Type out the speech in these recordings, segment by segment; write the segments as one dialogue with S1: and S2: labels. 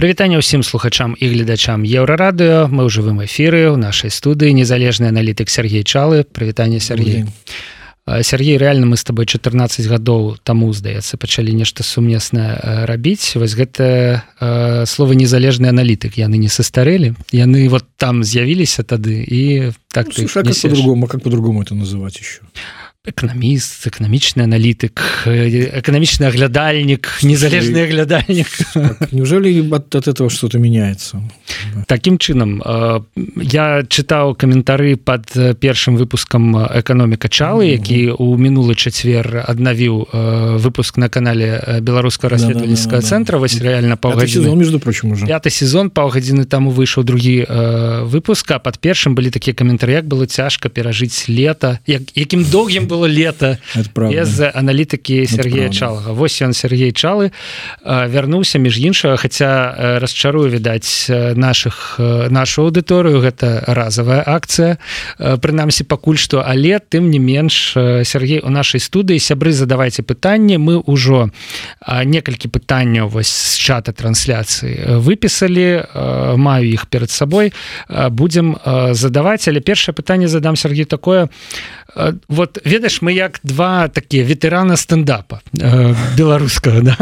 S1: прывітанне ўсім слухачам і гледачам еўрарадыо мы ў жывым эфіры ў нашай студыі незалежны аналітык Сергей чалы. Прывітанне Сергей. Сергей реально мы с тобой 14 гадоў таму здаецца пачалі нешта сумеснае рабіць. Вось гэта э, слова незалежны аналітык. Яны не састарэлі яны вот там з'явіліся тады і так
S2: ну, слушай, как по-другому как по-другому это называть еще
S1: эканаміст эканамічны аналітык эканамічны аглядальнік незалежны аглядальнік
S2: так, неужели от, от этого что-то меняется?
S1: Таким чынам я чытаў каментары под першым выпускам эканоміка чалы які у мінулы чацвер аднавіў выпуск на канале беларускага расследавальніцкага центра вось реально паўгадзіны
S2: между прочим уже.
S1: Пятый сезон паўгадзіны таму выйшаў другі выпуска под першым былі такія каментары як было цяжка перажыць лета як якім доўгім было лето. Без аналітыкі Сергея чалага. Восьось ён Сергей чалы вярнуўся між іншага хаця расчарую відаць наших нашу аўдыторыю гэта разовая акцыя прынамсі пакуль што але тым не менш Сергей у нашай студыі сябры задавайте пытанне мы ўжо некалькі пытанняў вось з чата трансляцыі выпісалі маю іх перад сабой будзем задаваць. Але першае пытанне задам Сергей такое. Вот ведаеш мы як два такія ветэрана стендапа э, беларускага да?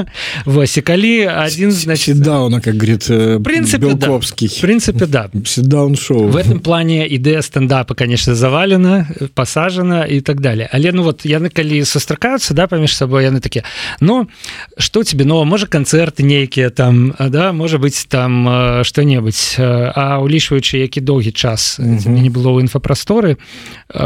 S1: Вось і калі один значит
S2: дауна как говорит
S1: принципе
S2: белковский
S1: да. принципе да
S2: даун шоу
S1: в этом плане ідэя стендапа конечно завалена посажена и так далее але ну вот яны калі сустракаюцца да паміж сабой яны такія Ну что тебе но можа канцэрты нейкія там да можа быть там что-небудзь а улічваючы які доўгі час mm -hmm. не было ў інфапрасторы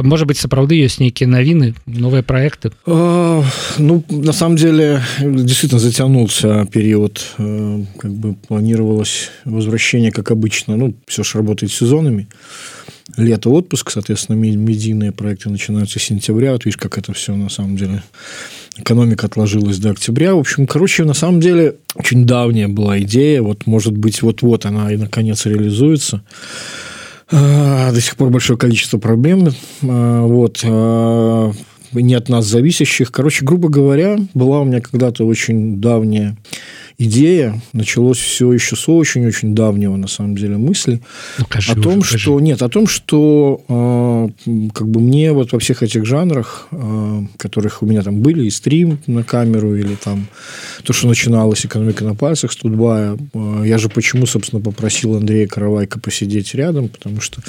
S1: может быть сапраўды ёсць нейкія навіны новые проекты?
S2: А, ну на самом деле действительно затянулся период э, как бы планировалось возвращение как обычно. Ну все же работает сезонами. Лето отпуск соответственно медийные проекты начинаются с сентября. Вот видишь как это все на самом деле экономика отложилась до октября. В общем короче на самом деле очень давняя была идея. Вот может быть вот-вот она и наконец реализуется до сих пор большое количество проблем. Вот не от нас зависящих. Короче, грубо говоря, была у меня когда-то очень давняя идея, началось все еще с очень-очень давнего, на самом деле, мысли ну, кажи, о том, уже, что нет, о том, что э, как бы мне вот во всех этих жанрах, э, которых у меня там были и стрим на камеру или там то, что начиналось экономика на пальцах, студбая, э, я же почему, собственно, попросил Андрея Каравайка посидеть рядом, потому что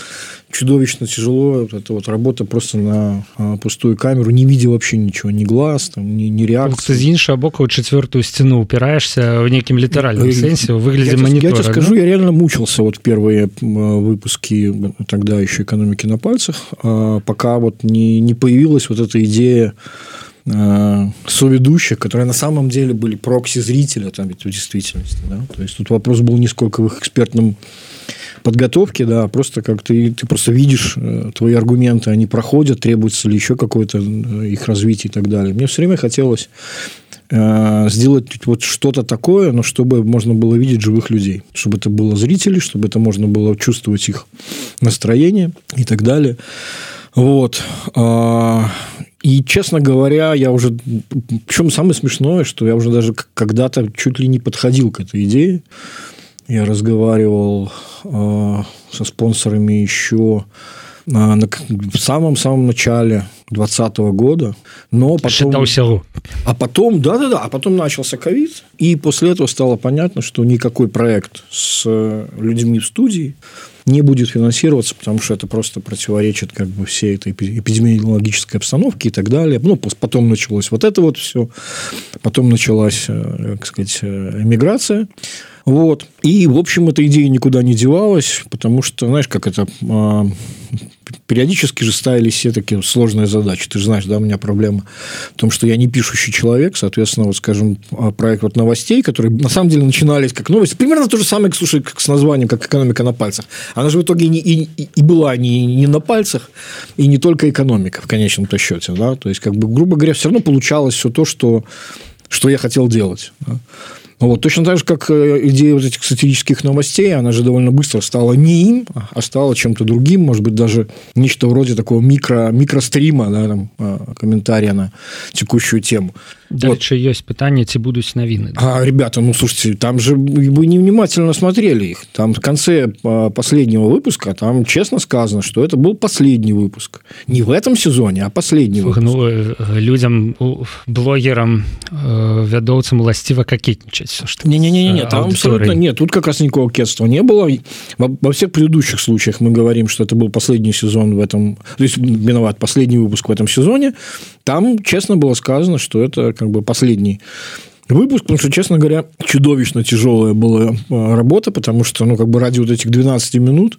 S2: чудовищно тяжело вот эта вот работа просто на э, пустую камеру, не видя вообще ничего, ни глаз, там, ни, ни реакции.
S1: Ты з боку четвертую стену упираешься в неким литеральном сенсе выглядит монитора.
S2: Я тебе скажу, да? я реально мучился вот первые выпуски тогда еще экономики на пальцах, а, пока вот не, не появилась вот эта идея а, соведущих, которые на самом деле были прокси зрителя там ведь в действительности. Да? То есть тут вопрос был не сколько в их экспертном подготовке, да, просто как ты, ты просто видишь э, твои аргументы, они проходят, требуется ли еще какое-то э, их развитие и так далее. Мне все время хотелось Э, сделать вот что-то такое, но чтобы можно было видеть живых людей, чтобы это было зрители, чтобы это можно было чувствовать их настроение и так далее. Вот. А, и, честно говоря, я уже... Причем самое смешное, что я уже даже когда-то чуть ли не подходил к этой идее. Я разговаривал э, со спонсорами еще а, в самом-самом начале 2020 года, но потом...
S1: Селу.
S2: А потом, да-да-да, а потом начался ковид, и после этого стало понятно, что никакой проект с э, людьми в студии не будет финансироваться, потому что это просто противоречит как бы всей этой эпидемиологической обстановке и так далее. Ну, потом началось вот это вот все, потом началась, э, как сказать, э, эмиграция. Вот. И, в общем, эта идея никуда не девалась, потому что, знаешь, как это... А, периодически же ставились все такие сложные задачи. Ты же знаешь, да, у меня проблема в том, что я не пишущий человек, соответственно, вот, скажем, а, проект вот новостей, которые на самом деле начинались как новости, примерно то же самое, слушай, как с названием, как экономика на пальцах. Она же в итоге не, и, и была не, не на пальцах, и не только экономика в конечном-то счете, да, то есть, как бы, грубо говоря, все равно получалось все то, что, что я хотел делать. Да? Вот, точно так же, как э, идея вот этих сатирических новостей, она же довольно быстро стала не им, а стала чем-то другим, может быть, даже нечто вроде такого микро, микрострима, да, там, а, комментария на текущую тему.
S1: дальше вот. есть питание ці будуць навіны
S2: а ребята ну слушайте там же вы невнимательно смотрели их там в конце а, последнего выпуска там честно сказано что это был последний выпуск не в этом сезоне а последний
S1: выпуск. ну, э, людям блогерам э, вядоўцам уласціва какетнічаць
S2: что не не не не там абсолютно нет тут как раз никакого кетства не было во, во всех предыдущих случаях мы говорим что это был последний сезон в этом то есть виноват последний выпуск в этом сезоне там честно было сказано что это как бы последний выпуск, потому что, честно говоря, чудовищно тяжелая была а, работа, потому что, ну, как бы ради вот этих 12 минут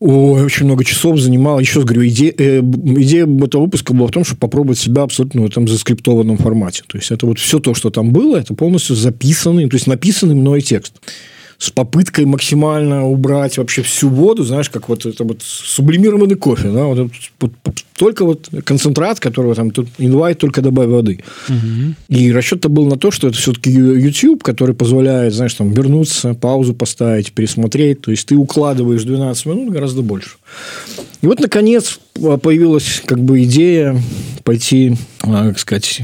S2: Ой, очень много часов занимала. Еще раз говорю, идея, э, идея этого выпуска была в том, чтобы попробовать себя абсолютно в этом заскриптованном формате. То есть, это вот все то, что там было, это полностью записанный, то есть, написанный мной текст с попыткой максимально убрать вообще всю воду, знаешь, как вот это вот сублимированный кофе, да, вот, вот, только вот концентрат, которого там тут инвайт, только добавь воды. Угу. И расчет-то был на то, что это все-таки YouTube, который позволяет, знаешь, там вернуться, паузу поставить, пересмотреть, то есть ты укладываешь 12 минут гораздо больше. И вот, наконец, появилась как бы идея пойти, а, как сказать,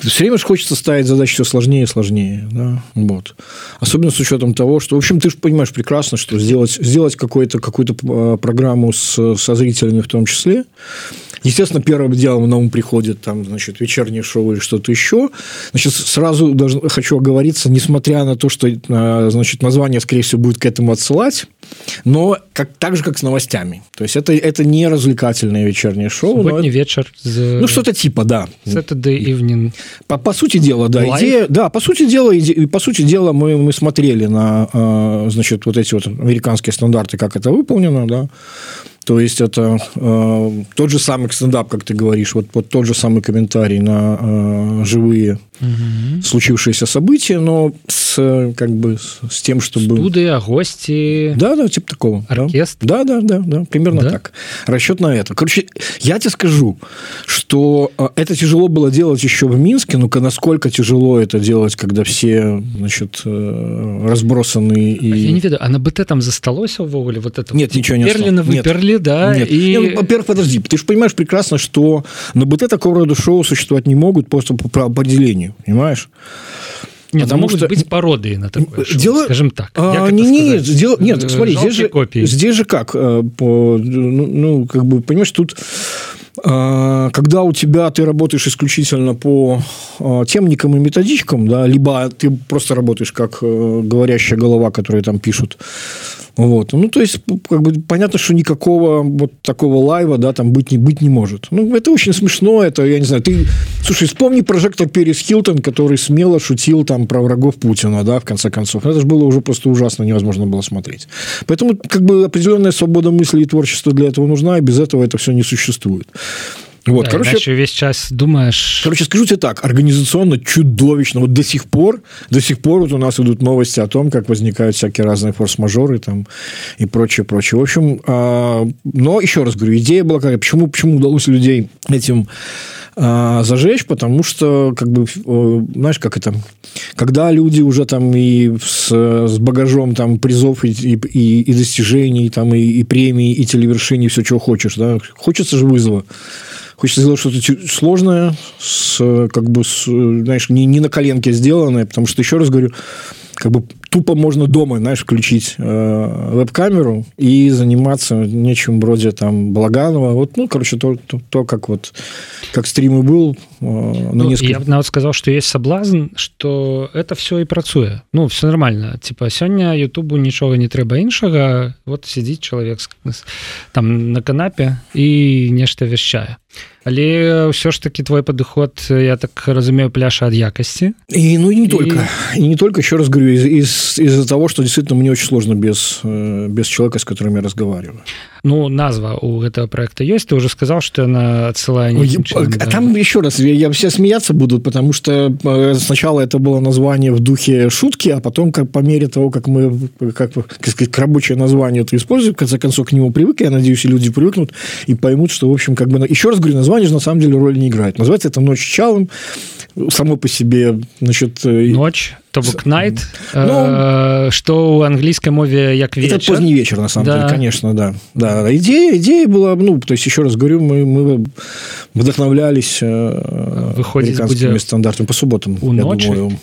S2: все время же хочется ставить задачи все сложнее и сложнее. Да? Вот. Особенно с учетом того, что, в общем, ты же понимаешь прекрасно, что сделать, сделать какую-то какую а, программу с, со зрителями в том числе, Естественно, первым делом на ум приходит там, значит, вечернее шоу или что-то еще. Значит, сразу даже хочу оговориться, несмотря на то, что, а, значит, название, скорее всего, будет к этому отсылать, но как, так же, как с новостями. То есть, это, это не развлекательное вечернее шоу.
S1: Субботний но... вечер.
S2: The... Ну, что-то типа, да.
S1: Saturday evening.
S2: По, по сути дела, да. Live? Идея, да, по сути дела, иде, по сути дела мы, мы смотрели на, а, значит, вот эти вот американские стандарты, как это выполнено, да. То есть это э, тот же самый стендап, как ты говоришь, вот, вот тот же самый комментарий на э, живые угу. случившиеся события, но с как бы с тем, чтобы...
S1: Студия, гости...
S2: Да, да, типа такого.
S1: Оркестр?
S2: Да, да, да, да, примерно да? так. Расчет на это. Короче, я тебе скажу, что э, это тяжело было делать еще в Минске, но насколько тяжело это делать, когда все, значит, э, разбросаны и...
S1: Я не ведаю, а на БТ там засталось увогуле вот это?
S2: Нет, ничего не
S1: Перлина выперли, да?
S2: Нет. И... Нет, во-первых, подожди, ты же понимаешь прекрасно, что на БТ такого рода шоу существовать не могут просто по определению, понимаешь?
S1: Нет, Потому могут что... быть пародии на такое шоу, дело... скажем так.
S2: А, не, не, дело... Нет, смотри, здесь же, здесь же как? Э, по, ну, ну, как бы, понимаешь, тут а, когда у тебя ты работаешь исключительно по а, темникам и методичкам, да, либо ты просто работаешь как э, говорящая голова, которые там пишут, вот. Ну, то есть, как бы понятно, что никакого вот такого лайва, да, там быть не, быть не может. Ну, это очень смешно, это, я не знаю, ты... Слушай, вспомни прожектор Перес Хилтон, который смело шутил там про врагов Путина, да, в конце концов. Это же было уже просто ужасно, невозможно было смотреть. Поэтому, как бы, определенная свобода мысли и творчества для этого нужна, и без этого это все не существует.
S1: Вот, да, короче, весь час думаешь...
S2: Короче, скажу тебе так, организационно чудовищно. Вот до сих пор, до сих пор вот у нас идут новости о том, как возникают всякие разные форс-мажоры там и прочее, прочее. В общем, э, но еще раз говорю, идея была какая, почему, почему удалось людей этим э, зажечь, потому что, как бы, знаешь, как это, когда люди уже там и с, с багажом там призов и, и, и достижений, там и, и премий, и телевершений, все, чего хочешь, да, хочется же вызова. Хочется сделать что-то сложное, с, как бы, с, знаешь, не, не на коленке сделанное, потому что, еще раз говорю, как бы тупо можно дома, знаешь, включить э, веб-камеру и заниматься нечем вроде там Благанова. Вот, ну, короче, то, то, то как вот, как стрим и был. Э, на
S1: ну, несколько... Я бы нават сказал, что есть соблазн, что это все и працуе. Ну, все нормально. Типа, сегодня Ютубу ничего не трэба іншага. Вот сидит человек там на канапе и нечто вещая але ўсё ж таки твой падыход я так разумею пляша ад якасці
S2: и ну и не и... только. И не только еще раз говорю из, из, из-за того что действительно мне очень сложно без э, без человека с которым я разговариваю
S1: ну назва у этого проекта есть. Ты уже сказал что она отсылая
S2: а там еще раз я, я все смеяться будут потому что э, сначала это было название в духе шутки а потом как по мере того как мы как, как сказать рабочее название это используем в конце концов к нему привык я надеюсь и люди привыкнут и поймут что в общем как бы еще раз говорю название же на самом деле роли не играет. Называется это ночь чалым само по себе значит
S1: ночь то бок night ну, что у английской мове як
S2: вечер это поздний вечер на самом да. деле конечно да да идея идея была ну то есть еще раз говорю мы мы вдохновлялись
S1: выходит
S2: стандартами по субботам у ночи? Думаю.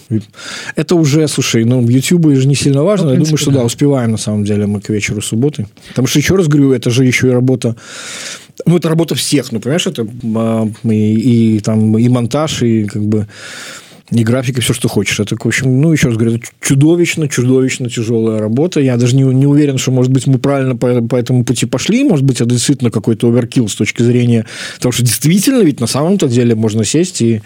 S2: это уже слушай ну YouTube же не сильно важно ну, принципе, я думаю что да. да успеваем на самом деле мы к вечеру субботы потому что еще раз говорю это же еще и работа ну, это работа всех, ну, понимаешь, это а, и, и там и монтаж, и как бы и графика, все, что хочешь. Это, в общем, ну, еще раз говорю, чудовищно, чудовищно тяжелая работа. Я даже не, не уверен, что, может быть, мы правильно по, по этому пути пошли. Может быть, это действительно какой-то оверкил с точки зрения того, что действительно ведь на самом-то деле можно сесть и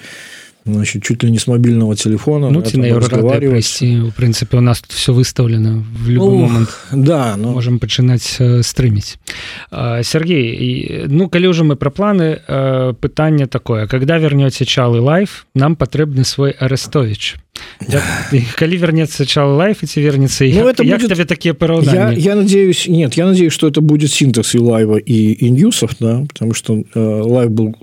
S2: значит, чуть ли не с мобильного телефона.
S1: Ну, ці на пройсці, в принципе, у нас тут все выставлено в любой ну, момент.
S2: Да,
S1: ну... Можем пачынаць э, стрыміць. Сергей, ну, калі ўжо мы пра планы, э, пытанне такое. Когда вернете Чалы лайф, нам патрэбны свой Арестович. Калі вернется чал лайф и вернется ну, это як будет... тебе такие
S2: я, я надеюсь нет я надеюсь что это будет синтез и лайва и, и ньюсов да потому что э, лайв был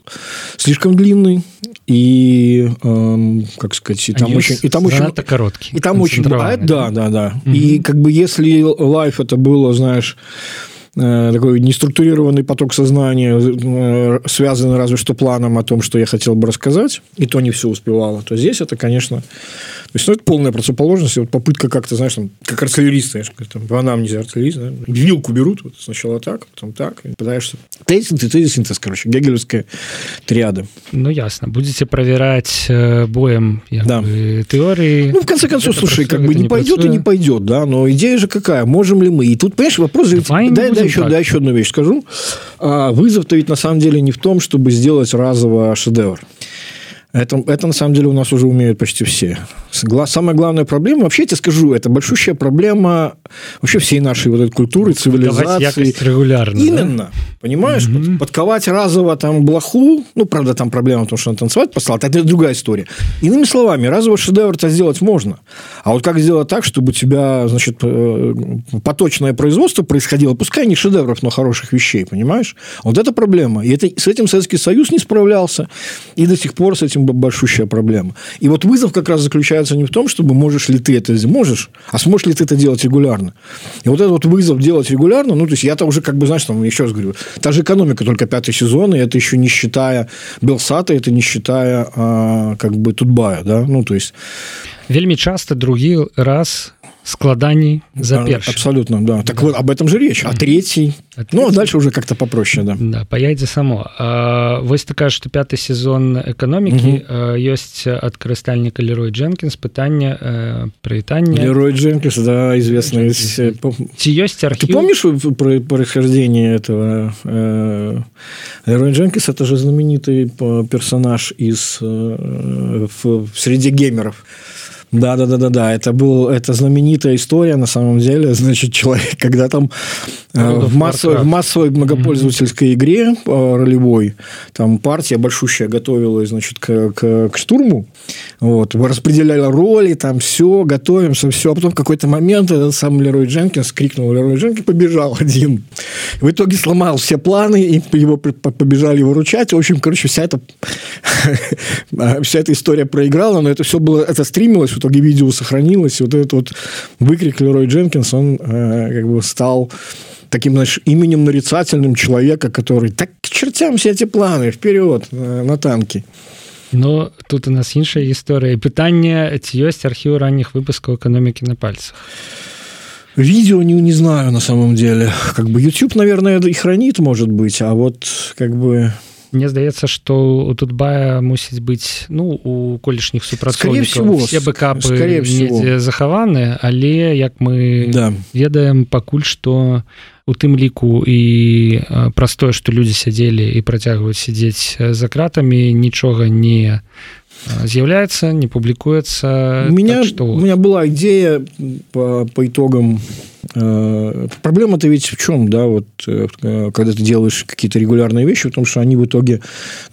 S2: слишком длинный и э, как сказать и там очень и там очень
S1: короткий
S2: и там очень да да да, да. Mm-hmm. и как бы если live это было знаешь такой неструктурированный поток сознания, э, связанный разве что планом о том, что я хотел бы рассказать, и то не все успевало, то здесь это, конечно, то есть, ну, это полная противоположность, вот попытка как-то, знаешь, там, как артиллерист, знаешь, там, в анамнезе артиллерист, да? вилку берут, вот, сначала так, потом так, и пытаешься. Тезис, тезис, синтез, короче, гегелевская триада.
S1: Ну, ясно. Будете проверять э, боем да. бы, теории.
S2: Ну, в конце концов, слушай, как бы не, не пойдет и не пойдет, да, но идея же какая, можем ли мы? И тут, понимаешь, вопрос... Давай дай, дай, еще, дай еще одну вещь скажу. А, вызов-то ведь на самом деле не в том, чтобы сделать разово шедевр. Это, это на самом деле у нас уже умеют почти все. Самая главная проблема, вообще я тебе скажу, это большущая проблема вообще всей нашей вот этой культуры, цивилизации.
S1: регулярно.
S2: Именно. Да? Понимаешь? Угу. Подковать разово там блоху, ну, правда, там проблема в том, что он танцевать послал, это другая история. Иными словами, разово шедевр-то сделать можно. А вот как сделать так, чтобы у тебя, значит, э, поточное производство происходило, пускай не шедевров, но хороших вещей, понимаешь? Вот это проблема. И это, с этим Советский Союз не справлялся, и до сих пор с этим большущая проблема. И вот вызов как раз заключается не в том, чтобы можешь ли ты это можешь, а сможешь ли ты это делать регулярно. И вот этот вот вызов делать регулярно, ну, то есть я-то уже как бы, знаешь, там, еще раз говорю, та же экономика только пятый сезон, и это еще не считая Белсата, это не считая а, как бы Тутбая, да, ну, то есть...
S1: Вельми часто другі раз складаний за перш
S2: абсолютно да. Так да. вот об этом же речь а третий? А ну а дальше уже как-то попроще да.
S1: Да поедзе само. А, вось такая что пятый сезон экономики. Ёсць ад карыстальніка лерой дженкинс пытання прывітання
S2: лерой дженкинс да известный
S1: ці ёсць архив...
S2: ты помнишь про происхождение этого лерой дженкинс? Это же знаменитый персонаж из в среде геймеров да, да, да, да, да. Это был это знаменитая история на самом деле. Значит, человек, когда там э, в, массовой, в массовой многопользовательской игре э, ролевой, там партия большущая готовилась, значит, к, к, к штурму. Вот, распределяли роли, там все, готовимся, все. А потом в какой-то момент этот сам Лерой Дженкинс крикнул, Лерой Дженкинс побежал один. В итоге сломал все планы, и его побежали выручать. В общем, короче, вся эта, вся эта история проиграла, но это все было, это стримилось в итоге видео сохранилось, и вот этот вот выкрик Лерой Дженкинс, он э, как бы стал таким, знаешь, именем нарицательным человека, который так к чертям все эти планы, вперед, э, на танки.
S1: Но тут у нас іншая гісторыя пытанне ці ёсць архіў ранніх выпускаў эканомікі на пальцах
S2: видео не не знаю на самом деле как бы youtube наверное и хранит может быть а вот как бы
S1: Мне здаецца что у тутбая мусіць быць ну у колішніх супрацоўнікаў. Все бэкапы захаваны але як мы
S2: да.
S1: ведаем пакуль что у тым ліку і простое что людзі сядзелі і працягваюць сядзець за кратамі нічога не з'яўляецца не публікуецца.
S2: Меня так, что у меня была идея по, по итогам Э, проблема-то ведь в чем, да, вот э, когда ты делаешь какие-то регулярные вещи, в том, что они в итоге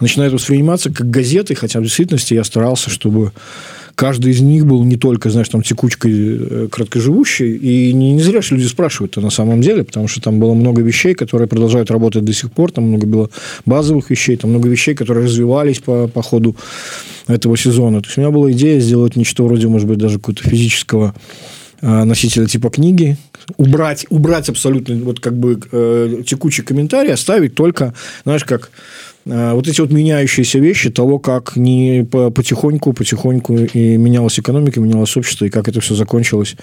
S2: начинают восприниматься как газеты, хотя в действительности я старался, чтобы каждый из них был не только, знаешь, там текучкой э, краткоживущей, и не, не зря же люди спрашивают это на самом деле, потому что там было много вещей, которые продолжают работать до сих пор, там много было базовых вещей, там много вещей, которые развивались по, по ходу этого сезона. То есть у меня была идея сделать нечто вроде, может быть, даже какого-то физического э, носителя типа книги, убрать, убрать абсолютно вот как бы э, текучий комментарий, оставить только, знаешь, как э, вот эти вот меняющиеся вещи того, как не потихоньку, потихоньку и менялась экономика, менялось общество, и как это все закончилось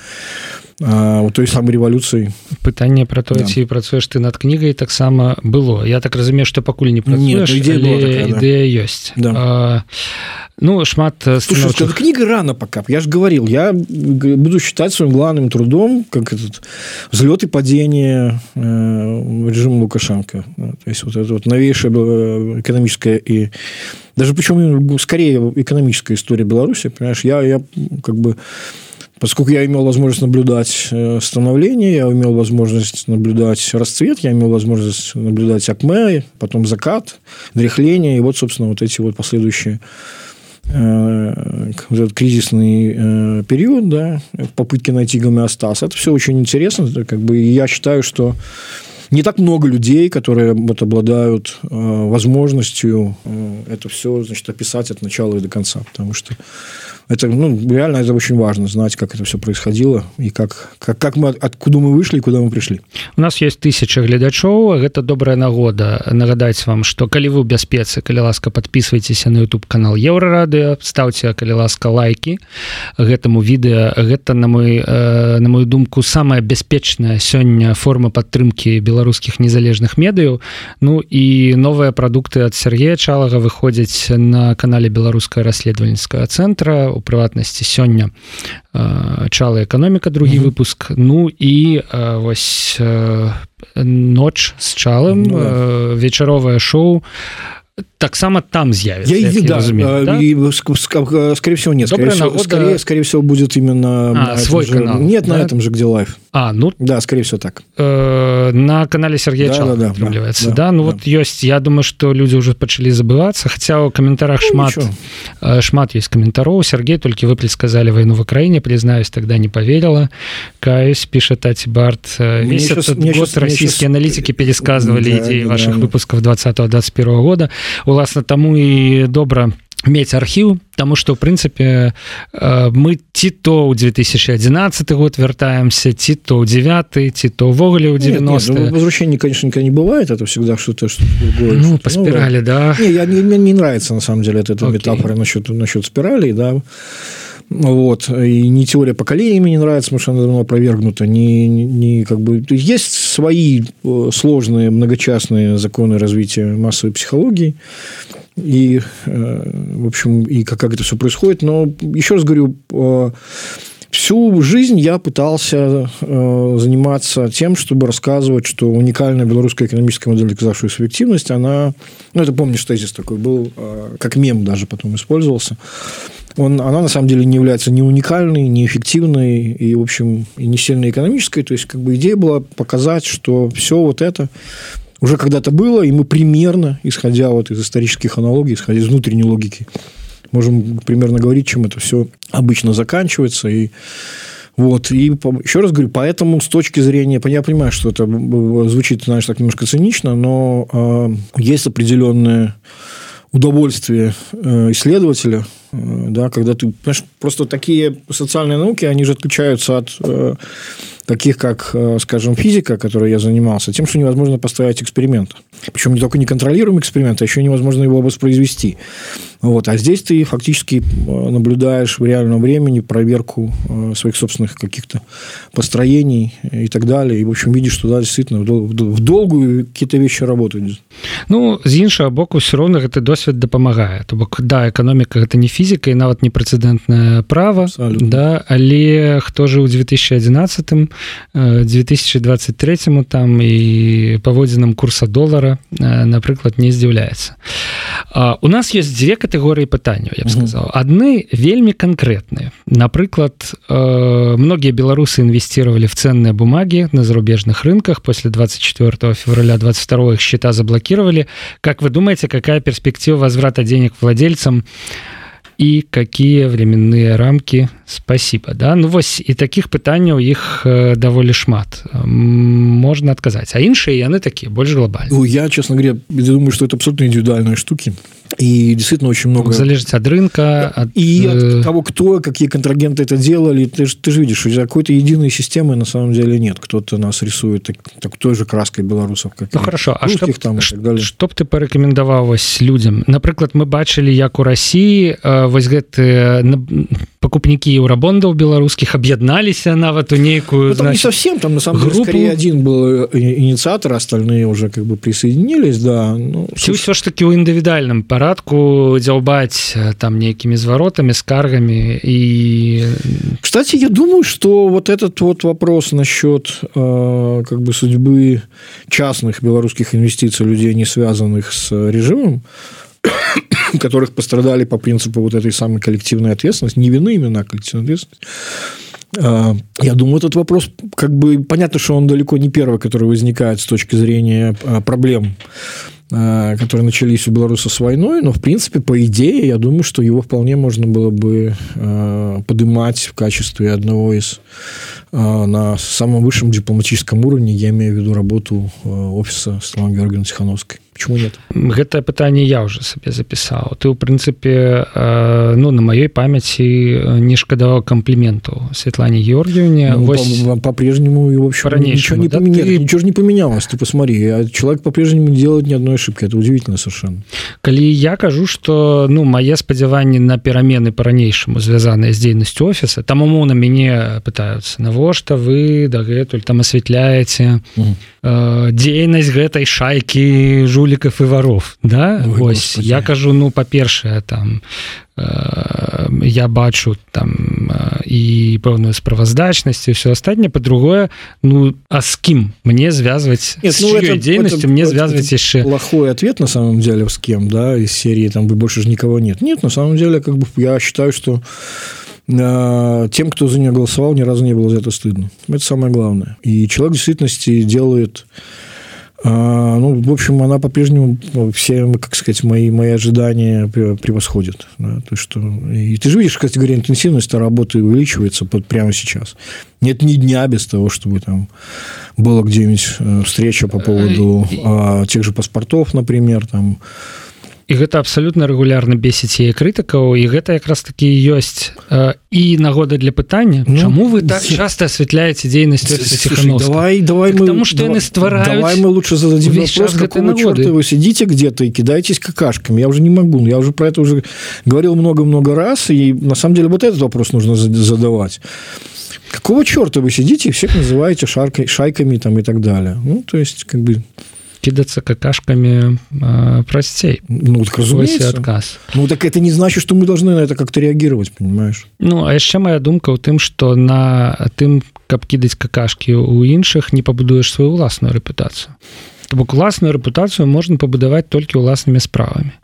S2: у той самой революцыі
S1: пытанне про то да. ці працуеш ты над кнігай таксама было я так разумею что пакуль не працуеш ідэя ёсць да. а, ну шмат
S2: э, Слушай, книга рано пока я же говорил я буду считать своим главным трудом как этот взлет и падение э, режима лукашенко то есть вот это вот новейшая э, экономическая и даже почему скорее экономическая история беларуси понимаешь я я как бы Поскольку я имел возможность наблюдать э, становление, я имел возможность наблюдать расцвет, я имел возможность наблюдать акме, потом закат, дряхление, и вот, собственно, вот эти вот последующие э, вот этот кризисный э, период, да, попытки найти гомеостаз. Это все очень интересно. Как бы я считаю, что не так много людей, которые вот обладают э, возможностью э, это все значит, описать от начала и до конца. Потому что это, ну, реально это очень важно, знать, как это все происходило и как, как, как мы, откуда мы вышли куда мы пришли.
S1: У нас есть тысяча глядачоў, гэта добрая нагода нагадаць вам, што калі вы бяспецы, калі ласка подписывайтесь на YouTube канал Еўрарадыо, ставьте, калі ласка лайки гэтаму відэа. Гэта, на мой, э, на мою думку, самая бяспечная сёння форма падтрымки беларускіх незалежных медыяў. Ну і новыя прадукты ад Сергея Чалага выходзяць на канале беларускага расследавальніцкага цэнтра у прыватнасці сёння чала эканоміка другі mm -hmm. выпуск ну і вось ноч з чалым ну, да. вечаровае шоу таксама там з'явится я,
S2: да, разумею, да? И, скорее всего нет скорее всего, скорее, скорее всего будет именно
S1: а, свой
S2: же,
S1: канал
S2: нет да? на этом же где лайв
S1: а ну
S2: да скорее всего так
S1: э, на канале Сергея да, Чала, да, да, да, да, да ну да. вот есть я думаю что люди уже пачали забываться хотя у комментарах ну, шмат ничего. Э, шмат есть комментаров Сергей только выпле сказали войну в Украине признаюсь тогда не поверила каюсь пишет Тати Барт э, весь этот сейчас, год сейчас, российские сейчас... аналитики пересказывали да, идеи да, ваших да. выпусков 20-21 года уласна тому і добра мець архіў Таму што ў прынцыпе э, мы ці то ў 2011 год вяртаемся ці то ў 9 ці то ўвогуле ў 90
S2: ну, возвращение конечно не бывает это всегда что-то что
S1: ну, по спирали ну, да
S2: не, я, мне, мне не нравится на самом деле эта метафора насчет насчет спирали да вот и не теория поколения мне не нравится потому что она давно опровергнута не, не как бы есть свои э, сложные многочастные законы развития массовой психологии и э, в общем и как, как это все происходит но еще раз говорю э, всю жизнь я пытался э, заниматься тем, чтобы рассказывать, что уникальная белорусская экономическая модель, доказавшая свою эффективность, она, ну, это помнишь, тезис такой был, как мем даже потом использовался, он, она на самом деле не является ни уникальной, ни эффективной и, в общем, и не сильно экономической. То есть, как бы идея была показать, что все вот это уже когда-то было, и мы примерно, исходя вот из исторических аналогий, исходя из внутренней логики, можем примерно говорить, чем это все обычно заканчивается. И вот, и еще раз говорю, поэтому с точки зрения, я понимаю, что это звучит, знаешь, так немножко цинично, но э, есть определенное удовольствие исследователя, да, когда ты, понимаешь, просто такие социальные науки, они же отличаются от э, таких как, скажем, физика, которой я занимался, тем, что невозможно поставить эксперимент. Причем не только не контролируемый эксперимент, а еще невозможно его воспроизвести. Вот. А здесь ты фактически э, наблюдаешь в реальном времени проверку э, своих собственных каких-то построений и так далее. И, в общем, видишь, что да, действительно в долгую какие-то вещи работают.
S1: Ну, з іншага боку, все равно гэты досвед дапамагае. То бок, да, экономика это не физика и нават не прецедентное право. Да, але хто же ў 2011 2023 там і паводзінам курса долара, напрыклад, не здзіўляецца. У нас есть дзве катэгорыі пытанняў я б сказал адны вельмі канкрэтныя напрыклад э, многія беларусы інвестировали в ценные бумаги на зарубежных рынках после 24 февраля 22 их счета заблокировали как вы думаете какая перспектива возврата денег владельцам и какие временные рамки спасибо да ну вось і таких пытанняў іх э, даволі шмат можна адказаць а іншыя яны такія больш глобальны
S2: ну, я честно говоря думаю что это абсолютно индивидуальные штуки И действительно очень много
S1: залежит от рынка
S2: от... и от э, того кто какие контрагенты это делали. Ты же ты же видишь какой-то единой системы на самом деле нет. Кто-то нас рисует так, так той же краской белорусов
S1: как ну, хорошо а что там чтоб ты порекомендовалось людям? Напрыклад мы бачили як у России э, вось гэты покупники еўрабондаў беларускіх аб'ядналіся нават у нейкую
S2: ну, значит, не совсем там на самом группу... деле один был инициатор остальные уже как бы присоединились да ну,
S1: все ж таки у індывідуальным парадку дзяўбаць там нейкімі зваротами скаргами и
S2: кстати я думаю что вот этот вот вопрос насчет э, как бы судьбы частных белорусских инвестиций людей не связанных с режимом которых пострадали по принципу вот этой самой коллективной ответственности, не вины именно, а коллективной ответственности. А, я думаю, этот вопрос, как бы, понятно, что он далеко не первый, который возникает с точки зрения а, проблем а, которые начались у белорусов с войной, но, в принципе, по идее, я думаю, что его вполне можно было бы поднимать в качестве одного из на самом высшем дипломатическом уровне, я имею в виду работу офиса Светланы Георгиевны Тихановской. Почему нет?
S1: Гэта пытанне я уже сабе запісаў. Ты ў прынцыпе э, ну на маёй памяці э, не шкадаваў компліменту Светлане Георгиевне
S2: ну, вось... по-прежнему и вообще ничего не да, поменялось. ты... ничего же не поменялось. Ты посмотри а человек по-прежнему не делает ни одной ошибки. Это удивительно совершенно.
S1: Калі я кажу что ну мае спадзяванні на перамены по-ранейшаму звязаныя з дзейнасцю офіса там умоўна мяне пытаются навошта вы дагэтуль там асвятляеце э, дзейнасць гэтай шайки жу жуліков і варов да? Ой, ось. я кажу ну па-першае там э, я бачу там э, і пэўную справаздачнасць все астатняе по-другое ну а с кім мне звязваць ну, дзейнасцю мне звязваць яшчэ
S2: плохой ответ на самом деле с кем да из серии там вы больше же никого нет нет на самом деле как бы я считаю что э, тем, кто за нее голосовал, ни разу не было за это стыдно. Это самое главное. И человек в действительности делает а, ну, в общем, она по-прежнему ну, все, как сказать, мои, мои ожидания превосходят. Да? То, что... И ты же видишь, кстати говоря, интенсивность работы увеличивается под, прямо сейчас. Нет ни дня без того, чтобы там была где-нибудь э, встреча по поводу а, тех же паспортов, например, там,
S1: і гэта абсалютна рэгулярна бесіць яе крытыкаў і гэта якраз такі ёсць. І нагода для пытання ну, Чаму вы так часто асвятляеце дзейнасць
S2: давай давай мы,
S1: потому что яны ствараюць давай
S2: мы лучше вопрос вы сидите где-то и кидаетесь какашками? Я уже не могу я уже про это уже говорил много-много раз и на самом деле вот этот вопрос нужно задавать. Какого черта вы сидите и всех называете шаркой шайками там и так далее? Ну то есть как бы
S1: кидаться какашками э, простей
S2: ну, так, отказ ну так это не значит что мы должны на это как-то реагировать понимаешь
S1: ну а яшчэ моя думка у тым что на тым каб кідаць какашки у іншых не пабудуеш сваю уласную рэпутацию бок класную рэпутацыю можна пабудаваць толькі ўласнымі справамі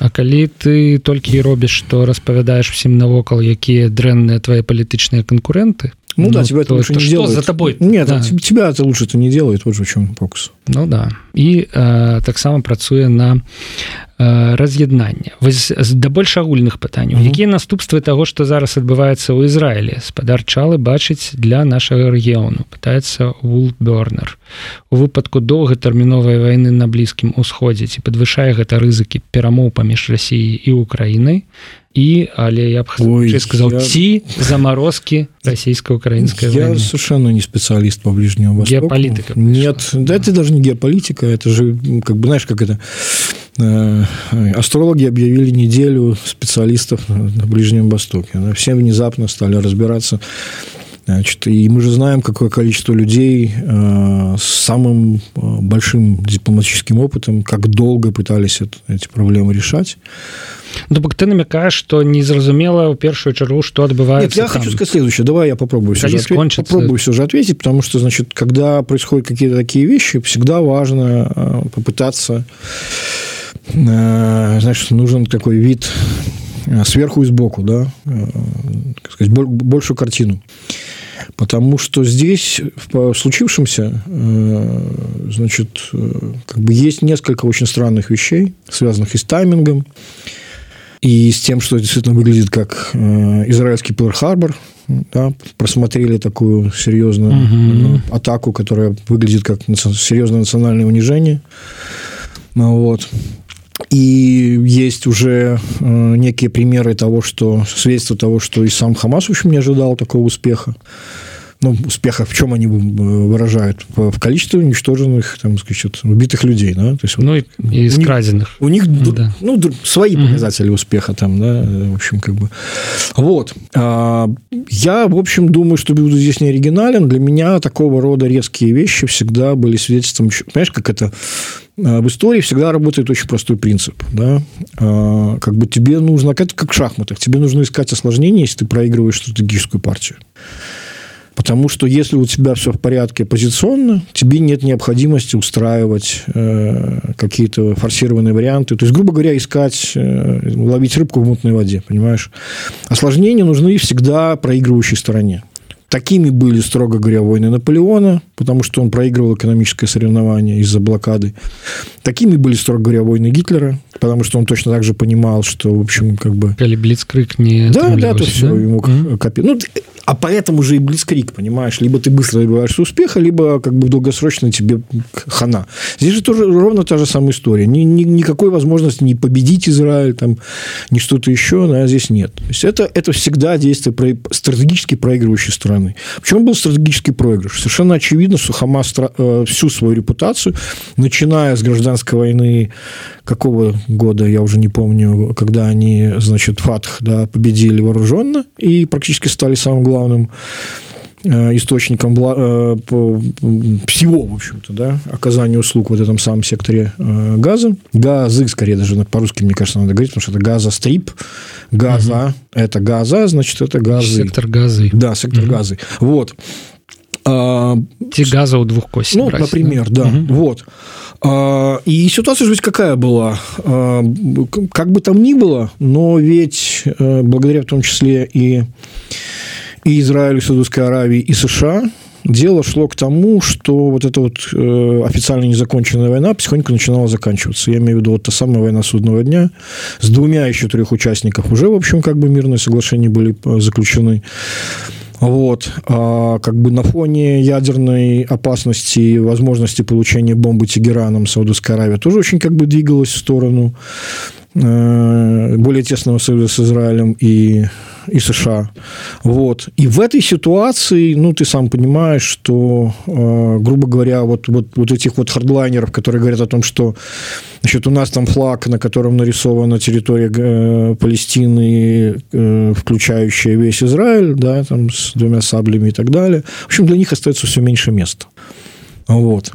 S1: А калі ты толькі робіш што распавядаеш усім навокал якія дрэнныя твои палітычныя канкуренты
S2: Ну, ну да, тебя это лучше
S1: то,
S2: не что делает.
S1: за тобой?
S2: Нет, да. тебя это лучше это не делает, вот же в чем фокус.
S1: Ну да. І э, таксама працуе на э, раз'яднанне. да больш агульных пытанняў. Mm -hmm. Якія наступствы таго, што зараз адбываецца ў Ізраілі? Спадар Чалы бачыць для нашага рэгіёну. Пытаецца Вулбернер. У выпадку доўгатэрміновай вайны на блізкім усходзе ці падвышае гэта рызыкі перамоў паміж Расіяй і Украінай і але я б Ой, сказал я... ці заморозки российско-украинской
S2: я войны. совершенно не специалист по ближнему
S1: геополитика
S2: нет да это даже не геополитика это же как бы знаешь как это э, астрологи объявили неделю специалистов на ближнем востоке. Все внезапно стали разбираться Значит, и мы же знаем, какое количество людей э, с самым э, большим дипломатическим опытом, как долго пытались это, эти проблемы решать.
S1: Ну, бок ты намекаешь, что незразумела в первую чергу, что отбывается. Нет,
S2: я там. хочу сказать следующее. Давай я попробую все, же ответить, попробую все же ответить, потому что, значит, когда происходят какие-то такие вещи, всегда важно э, попытаться, значит, нужен такой вид сверху и сбоку, да, сказать, большую картину. Потому что здесь, в случившемся, э, значит, э, как бы есть несколько очень странных вещей, связанных и с таймингом, и с тем, что действительно выглядит как э, израильский Пер-Харбор, да, просмотрели такую серьезную угу. атаку, которая выглядит как серьезное национальное унижение. Ну вот. И есть уже э, некие примеры того, что свидетельство того, что и сам Хамас, в общем, не ожидал такого успеха ну, успеха в чем они выражают? В количестве уничтоженных, там, сказать, убитых людей, да? То
S1: есть, ну, и, и искраденных.
S2: У них, да. ну, свои угу. показатели успеха там, да, в общем, как бы. Вот. А, я, в общем, думаю, что буду здесь не оригинален. Для меня такого рода резкие вещи всегда были свидетельством, понимаешь, как это в истории всегда работает очень простой принцип. Да? А, как бы тебе нужно, это как в шахматах, тебе нужно искать осложнения, если ты проигрываешь стратегическую партию. Потому что если у тебя все в порядке позиционно, тебе нет необходимости устраивать э, какие-то форсированные варианты. То есть, грубо говоря, искать, э, ловить рыбку в мутной воде, понимаешь? Осложнения нужны всегда проигрывающей стороне. Такими были, строго говоря, войны Наполеона, потому что он проигрывал экономическое соревнование из-за блокады. Такими были, строго говоря, войны Гитлера, потому что он точно так же понимал, что, в общем, как бы...
S1: Или Блицкрик не
S2: Да, да, то все, да? ему mm-hmm. копи... Ну, а поэтому же и Блицкрик, понимаешь? Либо ты быстро добиваешься успеха, либо как бы долгосрочно тебе хана. Здесь же тоже ровно та же самая история. Ни, ни, никакой возможности не победить Израиль, там, ни что-то еще, да, здесь нет. То есть, это, это всегда действие про... стратегически проигрывающей страны стороны. В чем был стратегический проигрыш? Совершенно очевидно, что Хамас э, всю свою репутацию, начиная с гражданской войны какого года, я уже не помню, когда они, значит, Фатх да, победили вооруженно и практически стали самым главным источником э, всего, в общем-то, да, оказания услуг в этом самом секторе э, газа. Газы, скорее даже по-русски, мне кажется, надо говорить, потому что это газострип. Газа угу. – это газа, значит, это газы.
S1: Сектор газы.
S2: Да, сектор угу. газы. Вот.
S1: А, Те газа у двух костей.
S2: Ну, брать, например, да. да. Угу. Вот. А, и ситуация же ведь какая была? А, как бы там ни было, но ведь благодаря в том числе и и Израилю, и Саудовской Аравии, и США, дело шло к тому, что вот эта вот э, официально незаконченная война потихоньку начинала заканчиваться. Я имею в виду вот та самая война судного дня с двумя еще трех участников уже, в общем, как бы мирные соглашения были э, заключены. Вот. А как бы на фоне ядерной опасности и возможности получения бомбы Тегераном Саудовская Аравия тоже очень как бы двигалась в сторону более тесного союза с Израилем и и США. Вот. И в этой ситуации, ну, ты сам понимаешь, что, э, грубо говоря, вот, вот, вот этих вот хардлайнеров, которые говорят о том, что значит, у нас там флаг, на котором нарисована территория э, Палестины, э, включающая весь Израиль, да, там с двумя саблями и так далее. В общем, для них остается все меньше места. Вот.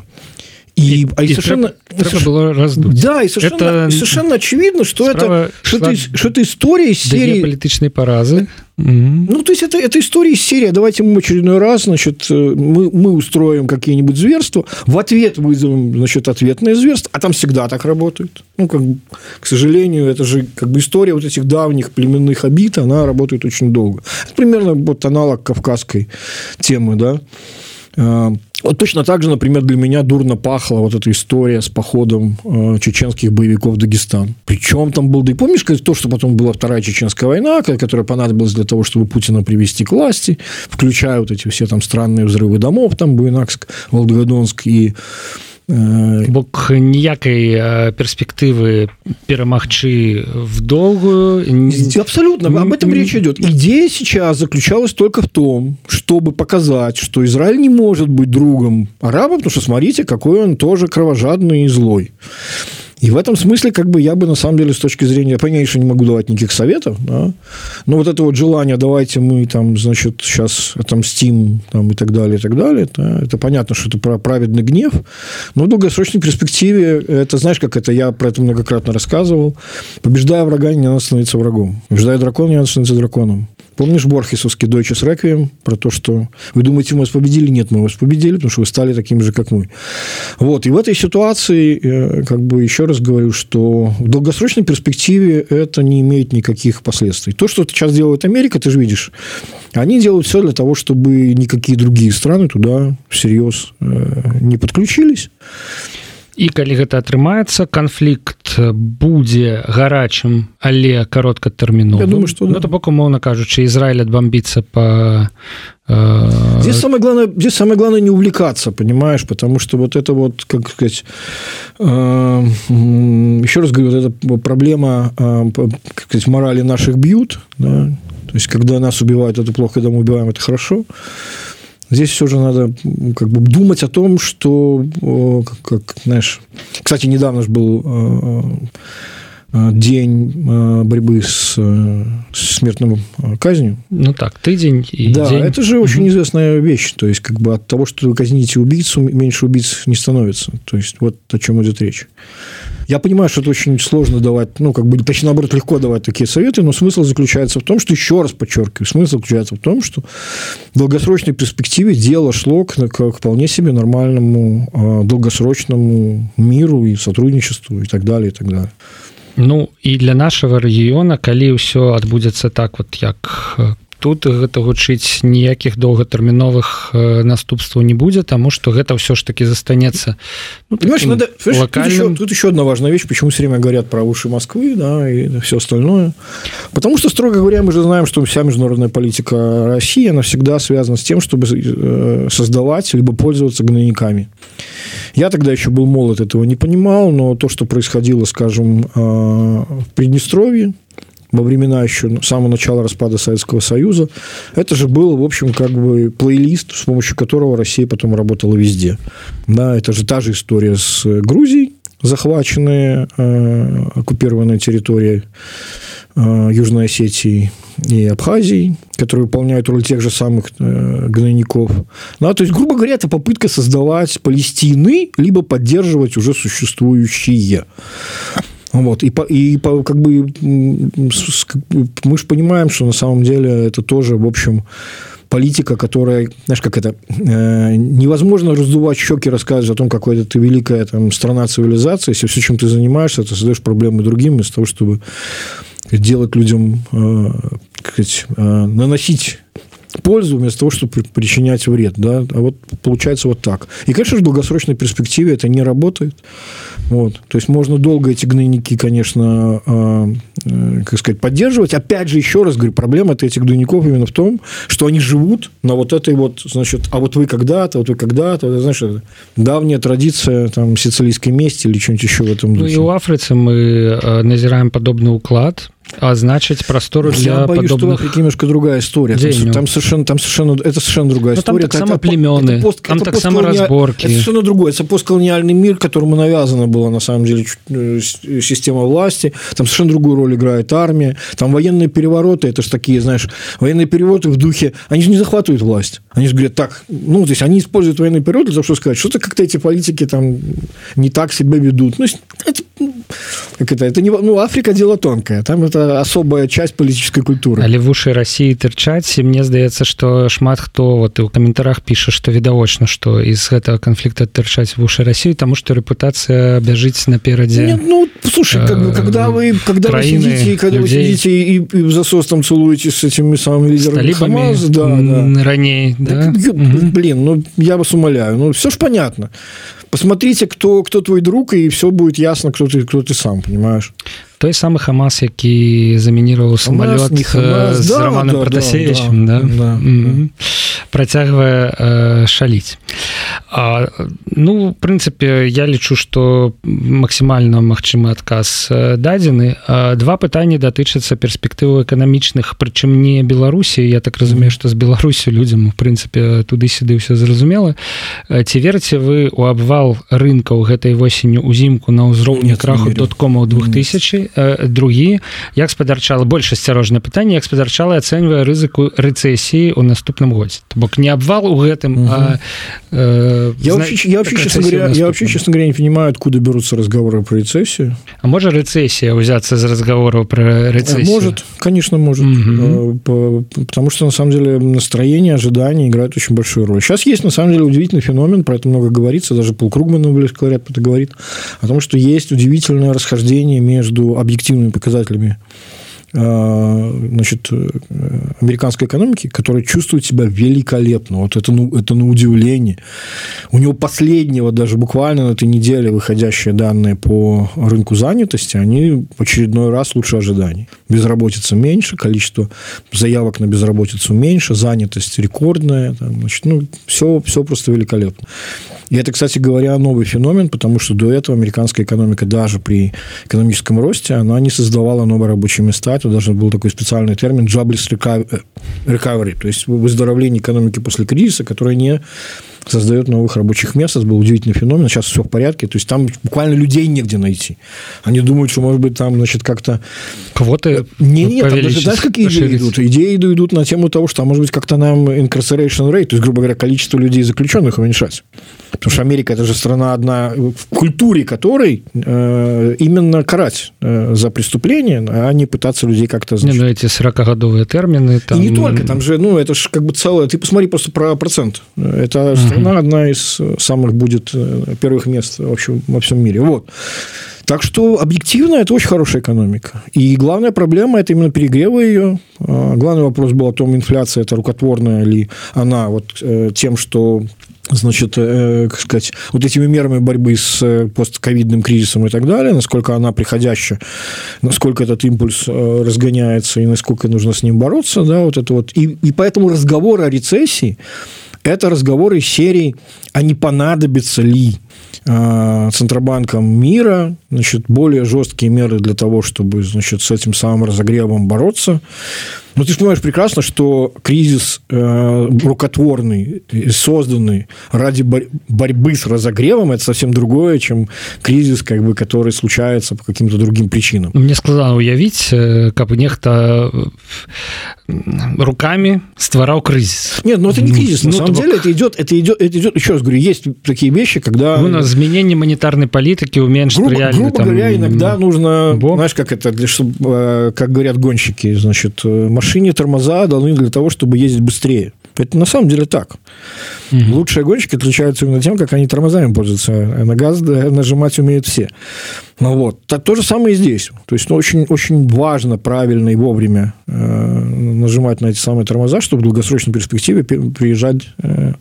S1: И, и, а и совершенно, треба, треба было раздуть.
S2: Да, и совершенно, это... и совершенно очевидно, что это, что, это, что это история из серии...
S1: политичные поразы.
S2: Ну, то есть, это, это история из серии. Давайте мы очередной раз, значит, мы, мы устроим какие-нибудь зверства, в ответ вызовем, значит, ответное зверство, а там всегда так работает. Ну, как, к сожалению, это же как бы история вот этих давних племенных обид, она работает очень долго. Это примерно вот аналог кавказской темы, да. А, вот точно так же, например, для меня дурно пахла вот эта история с походом э, чеченских боевиков в Дагестан. Причем там был, да и помнишь, то, что потом была Вторая Чеченская война, которая понадобилась для того, чтобы Путина привести к власти, включая вот эти все там странные взрывы домов, там Буйнакск, Волгодонск и
S1: бок ніякай э, перспектывы перамагчы в долгую
S2: абсолютно об этом речь идет идея сейчас заключалась только в том чтобы показать что Израиль не может быть другом арабов потому что смотрите какой он тоже кровожадный и злой. и в этом смысле, как бы я бы на самом деле с точки зрения, я что не могу давать никаких советов, да, но вот это вот желание, давайте мы там, значит, сейчас отомстим там, и так далее, и так далее, да, это понятно, что это про праведный гнев, но в долгосрочной перспективе, это знаешь, как это, я про это многократно рассказывал, побеждая врага, не надо становиться врагом, побеждая дракона, не надо становиться драконом. Помнишь Борхесовский Deutsches Requiem про то, что вы думаете, мы вас победили? Нет, мы вас победили, потому что вы стали такими же, как мы. Вот. И в этой ситуации, э, как бы еще раз говорю, что в долгосрочной перспективе это не имеет никаких последствий. То, что сейчас делает Америка, ты же видишь, они делают все для того, чтобы никакие другие страны туда всерьез э, не подключились.
S1: І калі гэта атрымаецца канфлікт будзе гарачым але кароткатэрміну
S2: думаю что
S1: да. ну, бок умоўна кажучы Ізраиль адбамбіцца по
S2: э... здесь самое главное здесь самое главное не увлекаться понимаешь потому что вот это вот как сказать э, еще раз говорю вот эта проблема э, как сказать, морали наших бьют да? то есть когда нас убивают это плохо когда мы убиваем это хорошо Здесь все же надо как бы думать о том, что, как, как знаешь, кстати, недавно же был э, э, день э, борьбы с, с смертным казнью.
S1: Ну так, ты день и
S2: Да,
S1: день.
S2: это же очень известная вещь. То есть, как бы от того, что вы казните убийцу, меньше убийц не становится. То есть, вот о чем идет речь. Я понимаю, что это очень сложно давать, ну, как бы, точнее, наоборот, легко давать такие советы, но смысл заключается в том, что, еще раз подчеркиваю, смысл заключается в том, что в долгосрочной перспективе дело шло к, к вполне себе нормальному э, долгосрочному миру и сотрудничеству и так далее, и так далее.
S1: Ну і для нашага рэгіёна калі ўсё адбудзецца так вот як тут гэта гучыць ніякіх доўгатэрміновых э, наступстваў не будзе тому что гэта все ж таки застанецца
S2: ну, надо, локальным... тут, еще, тут еще одна важная вещь почему все время говорят про уши Москвы да и все остальное. Потому что строго говоря мы же знаем что вся международная политика России она всегда связана с тем чтобы э, создавать либо пользоваться гнойниками. Я тогда еще был молод этого не понимал но то что происходило скажем э, в Приднестровье во времена еще ну, самого начала распада Советского Союза, это же был, в общем, как бы плейлист, с помощью которого Россия потом работала везде. Да, это же та же история с Грузией, захваченные, э, оккупированные территории э, Южной Осетии и Абхазии, которые выполняют роль тех же самых э, гнойников. Да, то есть, грубо говоря, это попытка создавать Палестины, либо поддерживать уже существующие. Вот. И, и как бы мы же понимаем, что на самом деле это тоже, в общем, политика, которая, знаешь, как это, э, невозможно раздувать щеки, рассказывать о том, какой это ты великая там, страна цивилизации, если все, чем ты занимаешься, ты создаешь проблемы другим, вместо того, чтобы делать людям, э, сказать, э, наносить пользу вместо того, чтобы причинять вред. Да? А вот получается вот так. И, конечно же, в долгосрочной перспективе это не работает. Вот. То есть можно долго эти гнойники, конечно, э, э, как сказать, поддерживать. Опять же, еще раз говорю, проблема этих гнойников именно в том, что они живут на вот этой вот, значит, а вот вы когда-то, вот вы когда-то, знаешь, давняя традиция там сицилийской мести или что-нибудь еще в этом
S1: духе. Ну, и в Африке мы э, назираем подобный уклад, а значит простору для
S2: Я боюсь, подобных... что немножко другая история. Там, там совершенно там совершенно это совершенно другая Но ну,
S1: история. там так само племены это пост, там это так само разборки.
S2: это совершенно другое. Это постколониальный мир которому навязана была на самом деле э, система власти. Там совершенно другую роль играет армия. Там военные перевороты это же такие знаешь военные перевороты в духе они же не захватывают власть. Они же говорят так ну то есть они используют военные перевороты для того чтобы сказать что-то как-то эти политики там не так себя ведут ну это, как это это не ну Африка дело тонкое. Там это это особая часть палітычскай культуры
S1: але вушы Росіі тырчаць мне здаецца что шмат хто вот у каментарах піша что відавочна что из гэтага конфликта тырчаць вушы России тому что репутация бяжыць наперадзе
S2: ну слушай как бы, когда вы когда краины, вы сидите, когда людей... вы сидите и, и засостом целуетесь с этими самыми лидерами Хамас, да,
S1: да. раней да?
S2: Так, блин ну я вас умоляю ну все ж понятно посмотрите кто кто твой друг и все будет ясно кто ты кто ты сам понимаешь
S1: Той самы хамас які замінироваў самолет з да, романом да, протасевичем да, да, да, да, да. працягвае э, шаліць. А, ну в прынцыпе я лічу что максімальна магчымы адказ дадзены два пытанні датычацца перспектыву эканамічных прычым не беларусі я так разумею что з беларусю людзям в прынцыпе туды-сюды все зразумела ці верце вы у абвал рынкаў гэтай восенню узімку на ўзроўні краху доткома 2000 другі як спадарчала больш асцярожнае пытанне як спадарчала ацэньвае рызыку рэцэсіі ў наступным годзе бок не абвал у гэтым а,
S2: э, я, зна... вообще, я, вообще, честно говоря, я вообще честно говоря не понимаю откуда берутся разговоры про рецессию
S1: а может рецессия взяться из разговоров про рецессию
S2: может конечно может угу. потому что на самом деле настроение ожидания играет очень большую роль сейчас есть на самом деле удивительный феномен про это много говорится даже Пол Кругман говорят это говорит о том что есть удивительное расхождение между объективными показателями значит, американской экономики, который чувствует себя великолепно. Вот это, ну, это на удивление. У него последнего, даже буквально на этой неделе выходящие данные по рынку занятости, они в очередной раз лучше ожиданий. Безработица меньше, количество заявок на безработицу меньше, занятость рекордная. Там, значит, ну, все, все просто великолепно. И это, кстати говоря, новый феномен, потому что до этого американская экономика даже при экономическом росте, она не создавала новые рабочие места. Это даже был такой специальный термин jobless recovery, то есть выздоровление экономики после кризиса, которое не создает новых рабочих мест. Это был удивительный феномен. Сейчас все в порядке. То есть там буквально людей негде найти. Они думают, что, может быть, там, значит, как-то...
S1: Кого-то
S2: Не, нет, там даже, знаешь, какие идеи идут? Идеи идут на тему того, что, а может быть, как-то нам incarceration rate, то есть, грубо говоря, количество людей заключенных уменьшать. Потому что Америка – это же страна одна, в культуре которой э, именно карать э, за преступление, а не пытаться людей как-то...
S1: Значит... Не, ну, эти 40-годовые термины...
S2: Там... И не только, там же, ну, это же как бы целое... Ты посмотри просто про процент. Это угу. Страна одна из самых будет э, первых мест в общем, во всем мире. Вот. Так что объективно это очень хорошая экономика. И главная проблема – это именно перегревы ее. Главный вопрос был о том, инфляция – это рукотворная ли она вот э, тем, что значит, э, как сказать, вот этими мерами борьбы с э, постковидным кризисом и так далее, насколько она приходящая, насколько этот импульс э, разгоняется и насколько нужно с ним бороться, да, вот это вот. И, и поэтому разговор о рецессии – это разговоры серии «А не понадобится ли э, Центробанкам мира значит, более жесткие меры для того, чтобы значит, с этим самым разогревом бороться?» Но ну, ты же понимаешь прекрасно, что кризис э, рукотворный, созданный ради бор- борьбы с разогревом, это совсем другое, чем кризис, как бы, который случается по каким-то другим причинам.
S1: Мне складно уявить, э, как бы нехто э, руками стварал кризис.
S2: Нет, ну это не кризис. На ну, самом деле это идет, это идет, это идет, еще раз говорю, есть такие вещи, когда...
S1: Ну, на изменение монетарной политики уменьшить
S2: грубо, реально. Грубо там... говоря, иногда нужно, Бог. знаешь, как это, для, чтобы, э, как говорят гонщики, значит, машине тормоза даны для того, чтобы ездить быстрее. Это на самом деле так. Угу. Лучшие гонщики отличаются именно тем, как они тормозами пользуются. На газ нажимать умеют все. Ну вот. Так, то же самое и здесь. То есть ну, очень, очень важно правильно и вовремя э, нажимать на эти самые тормоза, чтобы в долгосрочной перспективе приезжать э,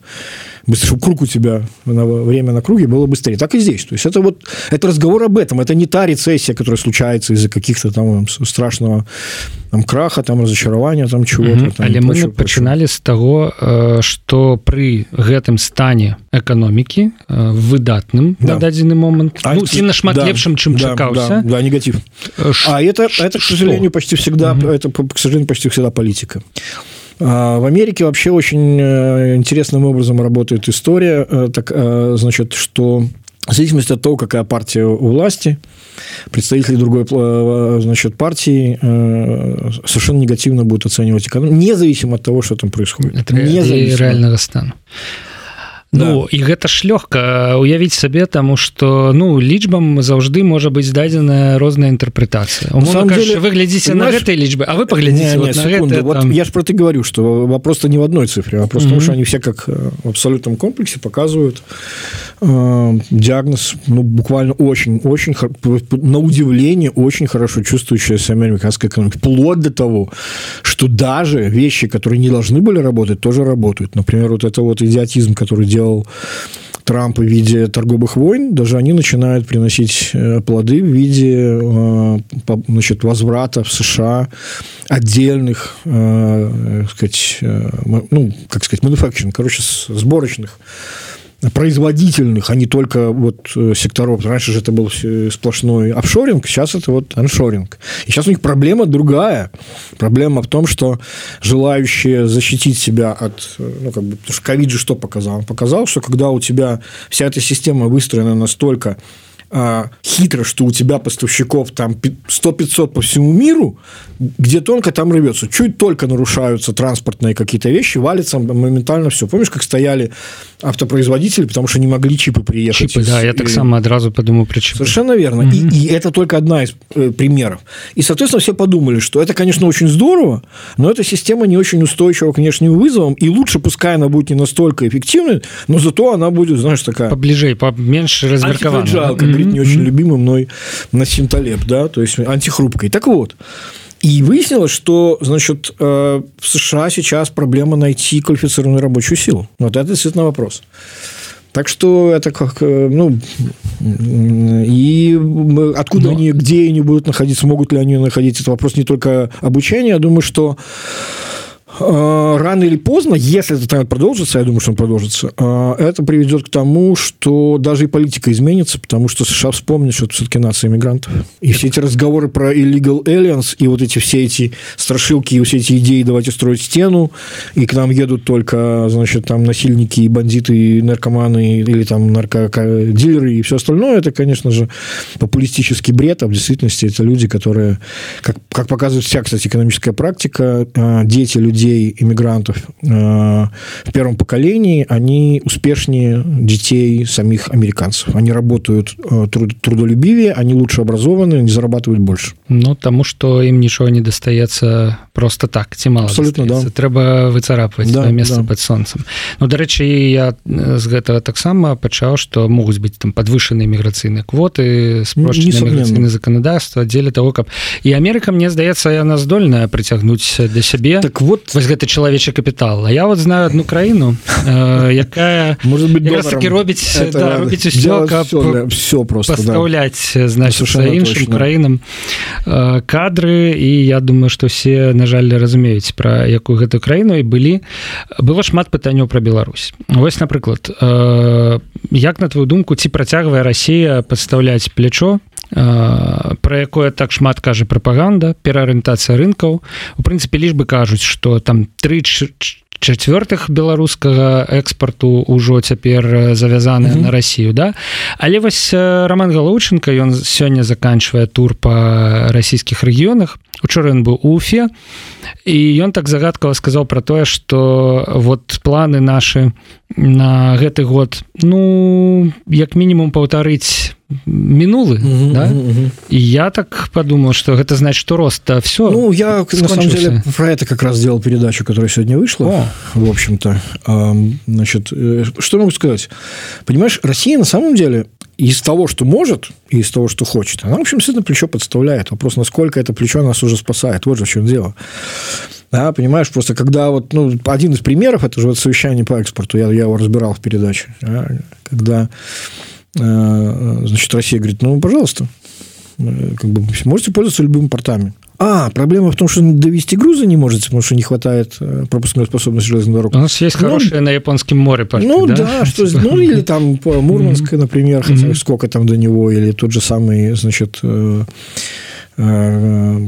S2: чтобы круг у тебя на время на круге было быстрее. Так и здесь. То есть это вот это разговор об этом. Это не та рецессия, которая случается из-за каких-то там страшного там, краха, там разочарования, там чего-то. -hmm.
S1: Але мы начинали с того, что э, при гэтым стане экономики э, выдатным да. на дадзены момент а, ну, ці нашмат да, лепшым чым да, чакаўся
S2: да, да, негатив Ш... Э, а это это к сожалению почти всегда угу. это к сожалению почти всегда политика в Америке вообще очень интересным образом работает история так значит что в зависимости от того, какая партия у власти, представители другой значит, партии совершенно негативно будут оценивать экономику, независимо от того, что там происходит.
S1: Это реального стана Ну да. і гэта ж лёгка уявіць сабе таму что ну лічбам заўжды можа быць дадзеная розная інтэрпрэтацыя вы глядзіце на гэтай лічбы А вы поглядзіце вот
S2: гэта, вот там... я ж про ты говорю что вопрос не в одной цифре а просто mm -hmm. что они все как э, в абсолютном комплексе показывают э, диагноз ну буквально очень очень на удивление очень хорошо чувствующаяся американская экономика вплоть до того что даже вещи которые не должны были работать тоже работают например вот это вот идиотизм который делал делал Трамп в виде торговых войн, даже они начинают приносить э, плоды в виде э, значит, возврата в США отдельных, э, сказать, ну, как сказать, manufacturing, короче, сборочных производительных, а не только вот э, секторов. Раньше же это был сплошной офшоринг, сейчас это вот аншоринг. И сейчас у них проблема другая. Проблема в том, что желающие защитить себя от... Э, ну, как бы, потому что ковид же что показал? Он показал, что когда у тебя вся эта система выстроена настолько а, хитро, что у тебя поставщиков там 100-500 по всему миру, где тонко там рвется. Чуть только нарушаются транспортные какие-то вещи, валится моментально все. Помнишь, как стояли автопроизводители, потому что не могли чипы приехать?
S1: Чипы, из... да, я так само одразу подумал про чипы.
S2: Совершенно верно. Mm-hmm. И, и это только одна из э, примеров. И, соответственно, все подумали, что это, конечно, очень здорово, но эта система не очень устойчива к внешним вызовам, и лучше, пускай она будет не настолько эффективной, но зато она будет, знаешь, такая...
S1: Поближе, поменьше разверкована
S2: говорит не очень любимый мной Насим Талеб, да, то есть антихрупкой. Так вот, И выяснилось, что, значит, э, в США сейчас проблема найти квалифицированную рабочую силу. Вот это действительно вопрос. Так что это как, э, ну, и откуда Но... они, где они будут находиться, могут ли они находиться, это вопрос не только обучения. Я думаю, что рано или поздно, если этот тренд продолжится, я думаю, что он продолжится, а, это приведет к тому, что даже и политика изменится, потому что США вспомнят, что это все-таки нация иммигрантов. И все эти разговоры про illegal aliens, и вот эти все эти страшилки, и все эти идеи «давайте строить стену», и к нам едут только, значит, там насильники, и бандиты, и наркоманы, или там наркодилеры, и все остальное, это, конечно же, популистический бред, а в действительности это люди, которые, как, как показывает вся, кстати, экономическая практика, а, дети людей, людей, иммигрантов э, в первом поколении, они успешнее детей самих американцев. Они работают э, труд, трудолюбивее, они лучше образованы, они зарабатывают больше.
S1: Ну, тому, что им ничего не достается просто так, ці мало
S2: абсолютно да.
S1: трэба выцарапваць да, место да. под солнцем Ну дарэчы я з гэтага таксама пачаў што могуць быць там подвышаныя міграцыйныя квоты спрошчаны заканадаўства дзеля того каб і Амерыка мне здаецца яна здольная прыцягнуць да сябе
S2: так вот
S1: вось гэты чалавечы капітал А я вот знаю одну краіну э, якая
S2: может быть
S1: таки робіць
S2: да, робіць
S1: все,
S2: все, все просто
S1: пастаўляць да. значит іншым краінам э, кадры. І я думаю что все на жаль разумеюць про якую гэтую краіну і былі было шмат пытанняў про Беларусь. Вось напрыклад э, як на твою думку ці працягвае Россия подставляць плечо про якое так шмат кажа прапаганда пераарыентацыя рынкаў. У прынцыпе лічбы кажуць что там три чацвёртых беларускага экспарту ўжо цяпер завязаны mm -hmm. на Россию да? Але вось роман галоўчынка ён сёння заканчвае тур по расійскіх рэгіёнах. Учора ён быў уфе. І ён так загадкава сказаў про тое что вот планы наши на гэты год ну як мінімум паўтарыць мінулы mm -hmm, да? mm -hmm. і я так подумал что гэта значит что роста все
S2: ну я на самом деле про это как раз сделал передачу которая сегодня вышла О. в общем-то значит э, что могу сказать понимаешь Россия на самом деле из того, что может, и из того, что хочет, она, в общем, действительно плечо подставляет. Вопрос, насколько это плечо нас уже спасает. Вот же в чем дело. Да, понимаешь, просто когда вот, ну, один из примеров, это же вот совещание по экспорту, я, я его разбирал в передаче, да, когда, э, значит, Россия говорит, ну, пожалуйста, э, как бы можете пользоваться любыми портами. А, проблема в том, что довести грузы не можете, потому что не хватает э, пропускной способности железных дорог.
S1: У нас есть ну, на японском море
S2: порты, Ну, да, да что, ну, или там Мурманск, например, хотя сколько там до него, или тот же самый, значит, э, э,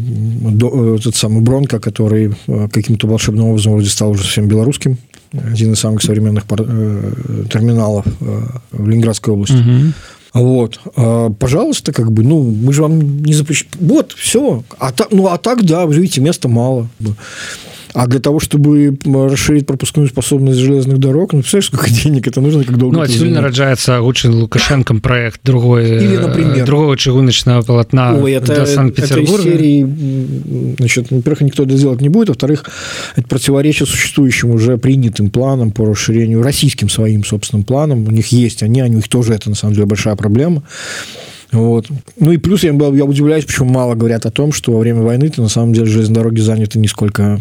S2: тот самый Бронко, который каким-то волшебным образом вроде стал уже совсем белорусским, один из самых современных терминалов в Ленинградской области. Угу. Вот, а, пожалуйста, как бы, ну, мы же вам не запрещаем. Вот, все. А так, ну, а так, да, вы видите, места мало. А для того, чтобы расширить пропускную способность железных дорог, ну, представляешь, сколько денег это нужно, как долго
S1: Ну, отсюда нарождается лучший Лукашенком проект другой, Или, э, например, другого чыгуночного полотна Ой, это, до Санкт-Петербурга.
S2: Это серии, значит, во-первых, никто это сделать не будет, во-вторых, это противоречит существующим уже принятым планам по расширению, российским своим собственным планам. У них есть они, у них тоже это, на самом деле, большая проблема. Вот. Ну и плюс я, я удивляюсь, почему мало говорят о том, что во время войны-то на самом деле железные дороги заняты не сколько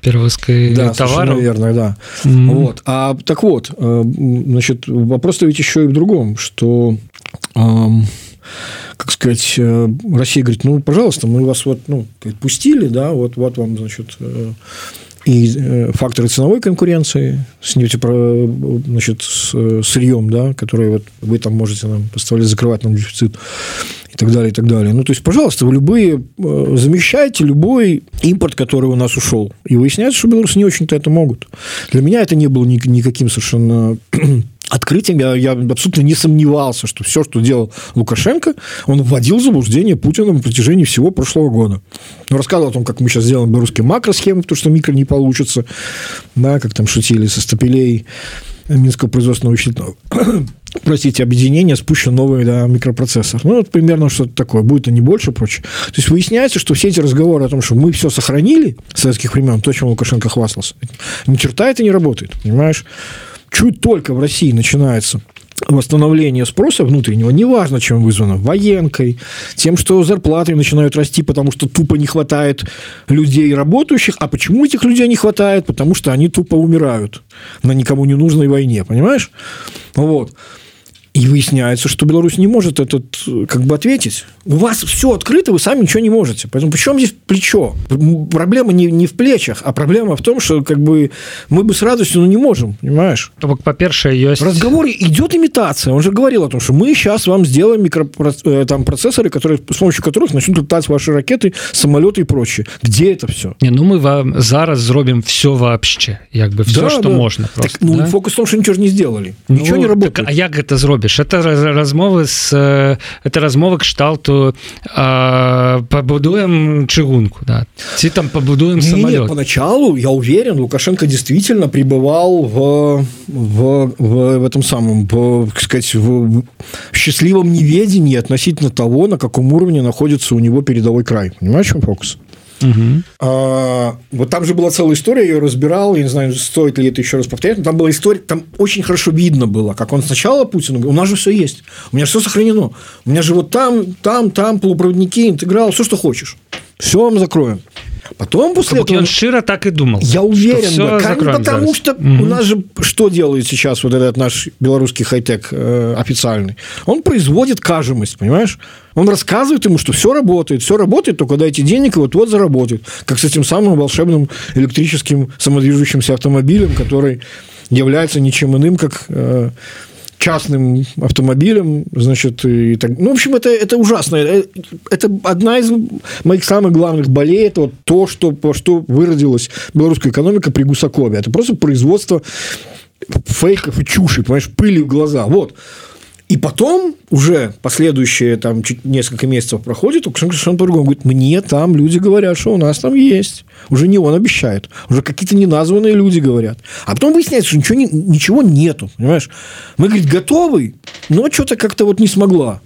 S1: перевозкой
S2: да,
S1: товаров.
S2: Наверное, да. Mm-hmm. Вот. А так вот, э, значит, вопрос-то ведь еще и в другом, что как сказать, э, Россия говорит, ну, пожалуйста, мы вас вот, ну, пустили, да, вот, вот вам, значит, э, и факторы ценовой конкуренции с значит, с сырьем, да, которые вот вы там можете нам поставлять, закрывать нам дефицит так далее, и так далее. Ну, то есть, пожалуйста, вы любые э, замещайте любой импорт, который у нас ушел. И выясняется, что белорусы не очень-то это могут. Для меня это не было никаким совершенно открытием. Я, я абсолютно не сомневался, что все, что делал Лукашенко, он вводил в заблуждение Путина на протяжении всего прошлого года. Он рассказывал о том, как мы сейчас сделаем белорусские макросхемы, потому что микро не получится, да, как там шутили со стапелей Минского производственного вещественного простите, объединение спущен новый да, микропроцессор. Ну, вот примерно что-то такое. Будет и не больше, прочее. То есть, выясняется, что все эти разговоры о том, что мы все сохранили с советских времен, то, чем Лукашенко хвастался, ни черта это не работает, понимаешь? Чуть только в России начинается восстановление спроса внутреннего, неважно, чем вызвано, военкой, тем, что зарплаты начинают расти, потому что тупо не хватает людей работающих. А почему этих людей не хватает? Потому что они тупо умирают на никому не нужной войне, понимаешь? Вот. И выясняется, что Беларусь не может этот как бы ответить. У вас все открыто, вы сами ничего не можете. Поэтому причем здесь плечо? Проблема не, не в плечах, а проблема в том, что как бы мы бы с радостью, но не можем, понимаешь?
S1: По-перше, есть...
S2: В разговоре идет имитация. Он же говорил о том, что мы сейчас вам сделаем микро... Э, там, процессоры, которые, с помощью которых начнут летать ваши ракеты, самолеты и прочее. Где это все?
S1: Не, ну мы вам зараз зробим все вообще. Как бы все, да, что да. можно.
S2: Просто, так, ну, да? фокус в том, что ничего же не сделали.
S1: Ну,
S2: ничего не работает. Так,
S1: а як это зробишь? Ведаеш это размовы с это размовы кшталту побудуем чыгунку да. Ці там побудуем самолет
S2: поначалу я уверен лукашенко действительно пребывал в в, в, в этом самом в, сказать в счастливом неведении относительно того на каком уровне находится у него передовой край. Понимаешь чем фокус Угу. Вот там же была целая история, я ее разбирал, я не знаю, стоит ли это еще раз повторять, но там была история, там очень хорошо видно было, как он сначала Путину говорил, у нас же все есть, у меня все сохранено, у меня же вот там, там, там полупроводники, интеграл, все, что хочешь, все вам закроем. Потом после
S1: этого... Он широ так и думал.
S2: Я уверен, да. потому что угу. у нас же что делает сейчас вот этот наш белорусский хай-тек э, официальный? Он производит кажемость, понимаешь? Он рассказывает ему, что все работает, все работает, только дайте денег, и вот-вот заработает. Как с этим самым волшебным электрическим самодвижущимся автомобилем, который является ничем иным, как... Э, частным автомобилем, значит, и так. Ну, в общем, это, это ужасно. Э, это одна из моих самых главных болей, это вот то, что, по что выродилась белорусская экономика при Гусакове. Это просто производство фейков и чуши, понимаешь, пыли в глаза. Вот. И потом уже последующие там чуть несколько месяцев проходит, Лукашенко совершенно по-другому говорит, мне там люди говорят, что у нас там есть. Уже не он обещает, уже какие-то неназванные люди говорят. А потом выясняется, что ничего, не, ничего нету, понимаешь? Мы, говорит, готовы, но что-то как-то вот не смогла.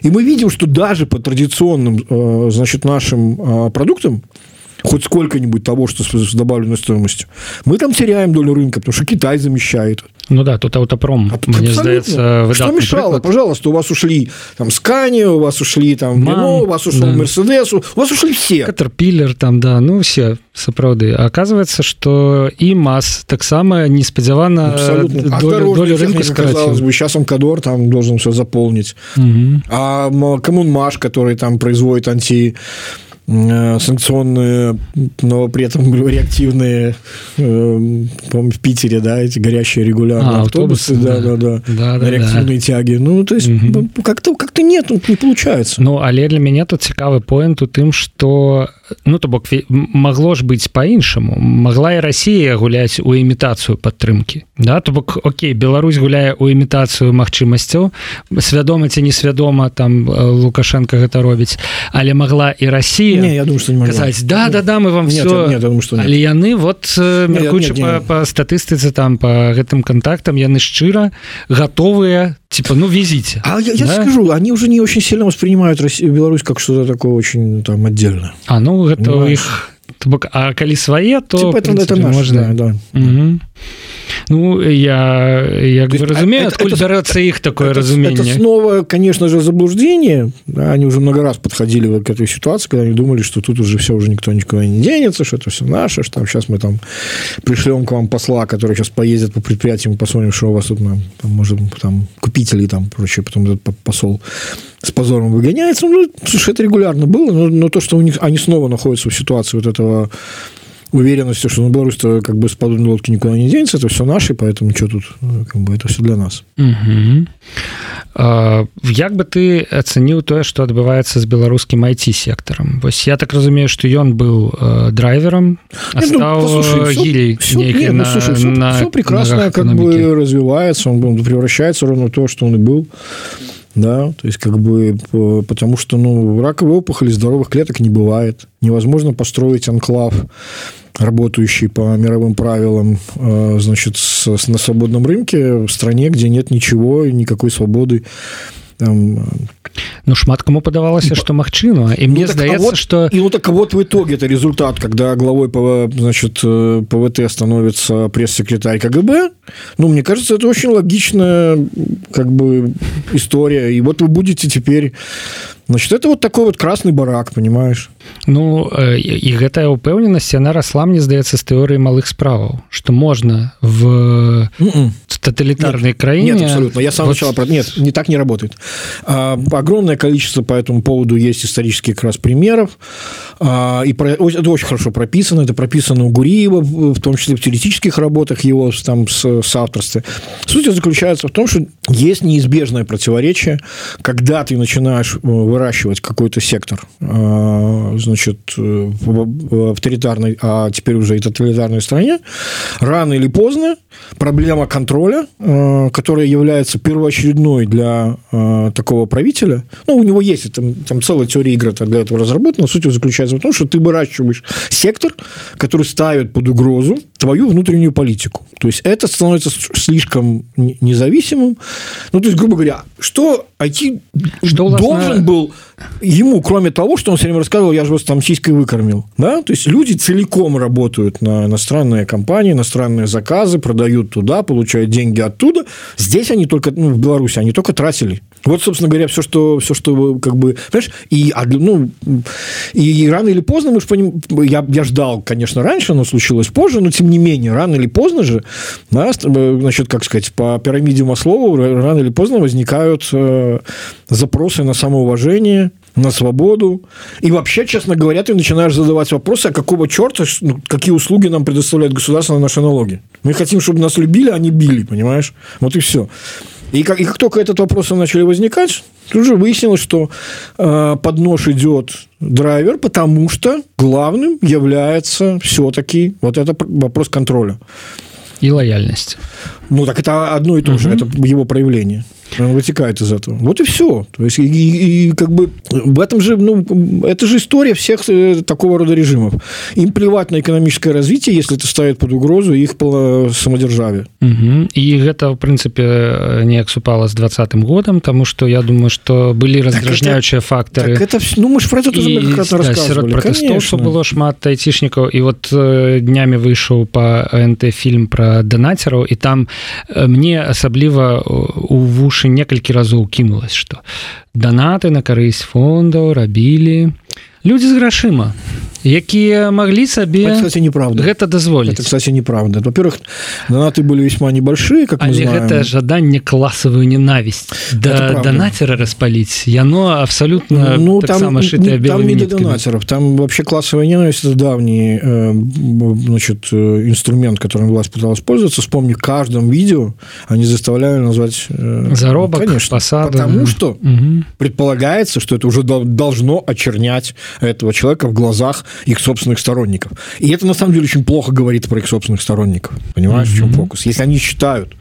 S2: И мы видим, что даже по традиционным, э, значит, нашим э, продуктам, хоть сколько-нибудь того, что с добавленной стоимостью, мы там теряем долю рынка, потому что Китай замещает.
S1: Ну да, тут аутопром,
S2: а, мне здаецца Что мешало? Приклад. Пожалуйста, у вас ушли там Скани, у вас ушли там Мано, у вас ушел да. Мерседес, у вас ушли все.
S1: Катерпиллер там, да, ну все, сапраўды. Оказывается, что и МАЗ таксама неспадзявана
S2: Абсолютно. долю, долю рынка казалось бы, сейчас он Кадор там должен все заполнить. Угу. А Коммунмаш, который там производит анти Э, санкционные, но при этом реактивные, э, по в Питере, да, эти горящие регулярные а, автобусы, автобусы, да, да, да, да, да реактивные да. тяги. Ну, то есть угу. как-то как нет, не получается.
S1: Ну, але для меня тут цікавы поинт у тым, что ну то бок могло ж быть по-іншаму могла і Россия гуляць у імітацыю падтрымки да то бок Окей Беларусь гуляе у імітацыю магчымасцяў. Свядома ці несвядома там э, лукашенко гэта робіць. Але могла і Россия
S2: не, я думаю что не
S1: казаць да да да мы вам нет, все нет, думаю, что але яны вот мяркуючы по, по статыстыцы там по гэтым контактам яны шчыра готовыя типа ну везите
S2: а я, я да? скажу они уже не очень сильно воспринимают Россию Беларусь как что-то такое очень там отдельно
S1: а ну гэта іх бок а калі свае то типа, это,
S2: принципе, это наш, можна да, да.
S1: Угу. Ну я як бы разумею откуль бярэцца іх такое разуменне
S2: снова конечно же заблуждение. Они уже много раз подходили к этой ситуации когда они думали что тут уже все уже никто никуда не денется что это все наше что там сейчас мы там пришлем к вам посла который сейчас поездит по предприятиям посмотрим что у вас тут нам там, может там купители там прочее потом этот посол с позором выгоняется. Ну слушай это регулярно было но, но то что у них они снова находятся в ситуации вот этого уверенностью, что ну, Беларусь как бы с подобной лодки никуда не денется, это все наши, поэтому что тут, ну, как бы это все для нас.
S1: Угу. Як бы ты оценил то, что отбывается с белорусским IT-сектором? Вось я так разумею, что он был э, драйвером,
S2: прекрасно как бы развивается, он превращается ровно в то, что он и был да, то есть как бы потому что ну раковые опухоли здоровых клеток не бывает, невозможно построить анклав работающий по мировым правилам, э, значит, с, на свободном рынке в стране, где нет ничего, никакой свободы там
S1: ну шмат кому падавалася что магчыма і мне ну, здаецца вот, что
S2: и вот так вот в итоге это результат когда главой по значит э, пвт становится пресс-секретарь кгб. Ну мне кажется это очень логичная как бы история. И вот вы будете теперь значит это вот такой вот красный барак понимаешь
S1: ну і гэтая упэўненасць яна расла мне здаецца з тэорыі малых справаў что можна в тоталитарной краине
S2: нет, абсолютно я сам вот... сначала про нет не так не работает а, огромное количество по этому поводу есть исторических как раз примеров а, и про, это очень хорошо прописано это прописано у Гуриева в том числе в теоретических работах его там с, с авторстве суть заключается в том что есть неизбежное противоречие когда ты начинаешь вырабатывать выращивать какой-то сектор, а, значит, в авторитарной, а теперь уже и тоталитарной стране, рано или поздно проблема контроля, а, которая является первоочередной для а, такого правителя, ну, у него есть там, там целая теория игры для этого разработана, суть заключается в том, что ты выращиваешь сектор, который ставит под угрозу твою внутреннюю политику. То есть это становится слишком независимым. Ну, то есть, грубо говоря, что IT что должен на... был ему, кроме того, что он все время рассказывал, я же вас там сиськой выкормил. Да? То есть люди целиком работают на иностранные компании, иностранные заказы, продают туда, получают деньги оттуда. Здесь они только, ну, в Беларуси, они только тратили. Вот, собственно говоря, все, что, все, что как бы, понимаешь, и, ну, и рано или поздно, мы же поним... я, я ждал, конечно, раньше, но случилось позже, но тем не менее, рано или поздно же, да, значит, как сказать, по пирамиде Маслова рано или поздно возникают э, запросы на самоуважение, на свободу. И вообще, честно говоря, ты начинаешь задавать вопросы, а какого черта, ну, какие услуги нам предоставляет государство на наши налоги. Мы хотим, чтобы нас любили, а не били, понимаешь? Вот и все. И как, и как только этот вопрос начали возникать, тут же выяснилось, что э, под нож идет драйвер, потому что главным является все-таки вот это вопрос контроля.
S1: И лояльность.
S2: Ну, так это одно и то угу. же, это его проявление вытекает из этого. Вот и все. То есть, и, и, и как бы в этом же, ну, это же история всех э, такого рода режимов. Им плевать на эканамічнае развіцце, если это ставит под угрозу іх самадзяржаве.
S1: Угу. І гэта в прынцыпе э, неяк супала з двадцатым годам, тому что я думаю, что былі раздражняючыя так фактары.
S2: Так это, так ну, мы ж про это і, да, сярод
S1: пратэстоўцаў было шмат айцішнікаў і вот э, днямі выйшаў па нт фільм пра данацераў і там мне асабліва у вушы душы некалькі разоў кінулась что данаты на карысць фондаў рабілі людзі з грашыма якія могли сабе
S2: это, кстати неправда.
S1: гэта дазволить
S2: это, кстати неправда. Во-первых донаты были весьма небольшие как
S1: Але гэта жаданне классовую ненависть. Да донатера распалить яно абсолютно
S2: ну так там, там не донатеров. Там вообще классовая ненависть это давний э, значит э, инструмент которым власть пыталась пользоваться. Вспомни каждом видео они заставляли назвать
S1: э, заробок конечно посаду.
S2: потому что угу. предполагается что это уже должно очернять этого человека в глазах их собственных сторонников. И это, на самом деле, очень плохо говорит про их собственных сторонников. Понимаешь, mm-hmm. в чем фокус? Если они считают,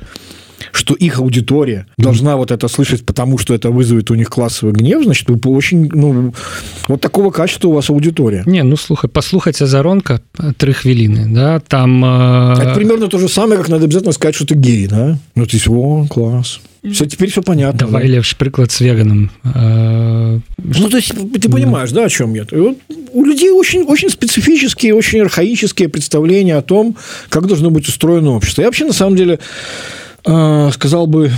S2: что их аудитория должна вот это слышать, потому что это вызовет у них классовый гнев, значит, вы очень, ну, вот такого качества у вас аудитория.
S1: Не, ну, слухай, послухать Азаронка три хвилины, да, там...
S2: Э... Это примерно то же самое, как надо обязательно сказать, что ты гей, да? Ну, ты о, класс. Все, теперь все понятно.
S1: Давай да? лепш приклад с веганом.
S2: Э... Ну, то есть, ты понимаешь, да, о чем я? Вот у людей очень, очень специфические, очень архаические представления о том, как должно быть устроено общество. Я вообще, на самом деле, э, сказал бы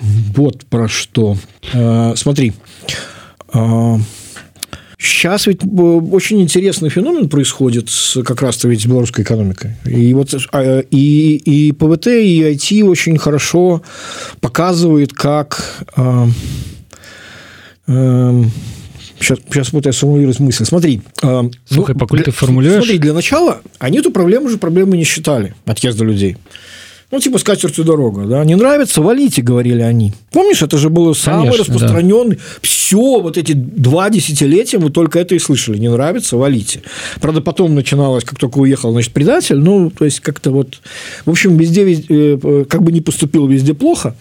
S2: вот про что. Э, смотри, э, Сейчас ведь очень интересный феномен происходит с, как раз-то ведь с белорусской экономикой. И, вот, и, и ПВТ, и IT очень хорошо показывает, как... Э, э, сейчас, сейчас вот я сформулирую мысль. Смотри.
S1: Э, Слушай, ну, покуль ты формулируешь...
S2: Смотри, для начала они эту проблему же проблемой не считали, отъезда людей. Ну, типа скатертью дорога, да. Не нравится, валите, говорили они. Помнишь, это же было самое Конечно, распространенное. Да. Все, вот эти два десятилетия мы только это и слышали. Не нравится, валите. Правда, потом начиналось, как только уехал, значит, предатель. Ну, то есть, как-то вот... В общем, везде, везде э, как бы не поступил, везде плохо.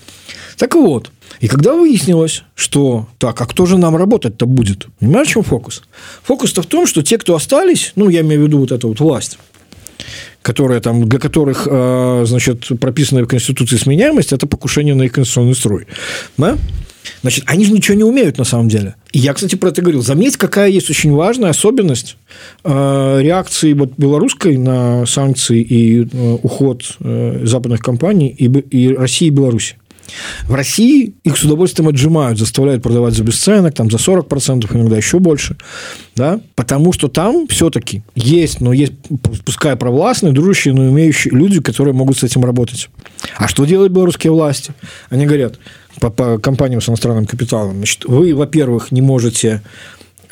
S2: Так вот, и когда выяснилось, что так, а кто же нам работать-то будет? Понимаешь, в чем фокус? Фокус-то в том, что те, кто остались, ну, я имею в виду вот эту вот власть, которые там, для которых, э, значит, прописанная в Конституции сменяемость, это покушение на их конституционный строй. Да? Значит, они же ничего не умеют на самом деле. И я, кстати, про это говорил. Заметь, какая есть очень важная особенность э, реакции вот белорусской на санкции и э, уход западных компаний и, и России и Беларуси. В России их с удовольствием отжимают, заставляют продавать за бесценок, там за 40%, иногда еще больше, да, потому что там все-таки есть, но есть, пускай провластные, дружащие, но умеющие люди, которые могут с этим работать. А что делают белорусские власти? Они говорят, по, по компаниям с иностранным капиталом. Значит, вы, во-первых, не можете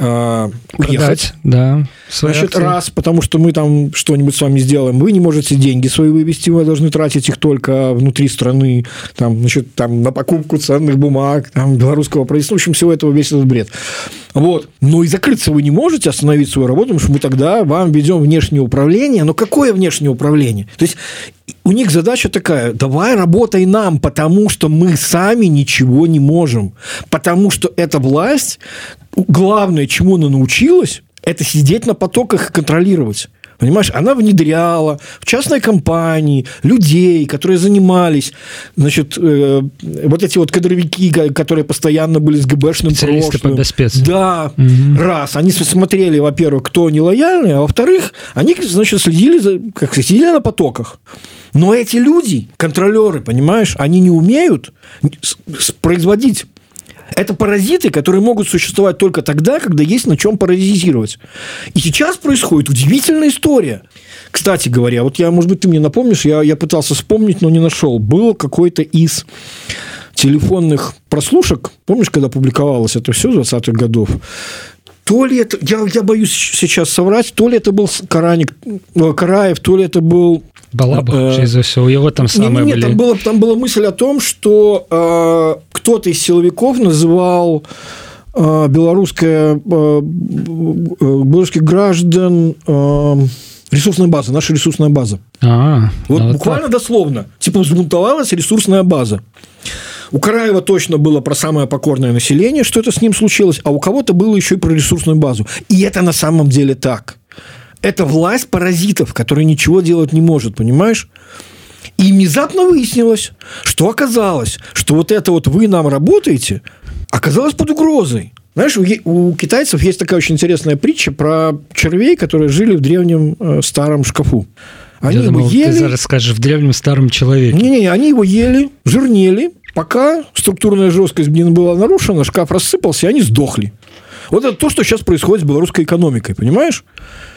S2: э, уехать.
S1: да.
S2: Значит, акции. раз, потому что мы там что-нибудь с вами сделаем, вы не можете деньги свои вывести, вы должны тратить их только внутри страны, там, значит, там, на покупку ценных бумаг, там, белорусского правительства, в общем, всего этого весь этот бред. Вот. Но и закрыться вы не можете, остановить свою работу, потому что мы тогда вам ведем внешнее управление. Но какое внешнее управление? То есть у них задача такая, давай работай нам, потому что мы сами ничего не можем. Потому что эта власть, главное, чему она научилась, это сидеть на потоках и контролировать. Понимаешь, она внедряла в частной компании людей, которые занимались, значит, э, вот эти вот кадровики, которые постоянно были с ГБшным прошлым.
S1: По спец.
S2: Да, угу. раз. Они смотрели, во-первых, кто нелояльный, а во-вторых, они, значит, следили, за, как следили на потоках. Но эти люди, контролеры, понимаешь, они не умеют производить это паразиты, которые могут существовать только тогда, когда есть на чем паразитировать. И сейчас происходит удивительная история. Кстати говоря, вот я, может быть, ты мне напомнишь, я, я пытался вспомнить, но не нашел. Был какой-то из телефонных прослушек, помнишь, когда публиковалось это все 20-х годов, то ли это, я, я боюсь сейчас соврать, то ли это был Караник, э, Караев, то ли это был
S1: Балабах, э, за все, у него там самое
S2: не, не, там, было, там была мысль о том, что э, кто-то из силовиков называл э, белорусское, э, э белорусских граждан э, ресурсная база, наша ресурсная база.
S1: А,
S2: вот ну, буквально так. дословно. Типа взбунтовалась ресурсная база. У Караева точно было про самое покорное население, что это с ним случилось, а у кого-то было еще и про ресурсную базу. И это на самом деле так это власть паразитов, которые ничего делать не может, понимаешь? И внезапно выяснилось, что оказалось, что вот это вот вы нам работаете, оказалось под угрозой. Знаешь, у, у китайцев есть такая очень интересная притча про червей, которые жили в древнем э, старом шкафу.
S1: Они Я его думал, ели. Ты зараз скажешь в древнем старом человеке.
S2: Не-не, они его ели, жирнели, пока структурная жесткость не была нарушена, шкаф рассыпался, и они сдохли. Вот это то, что сейчас происходит с белорусской экономикой, понимаешь?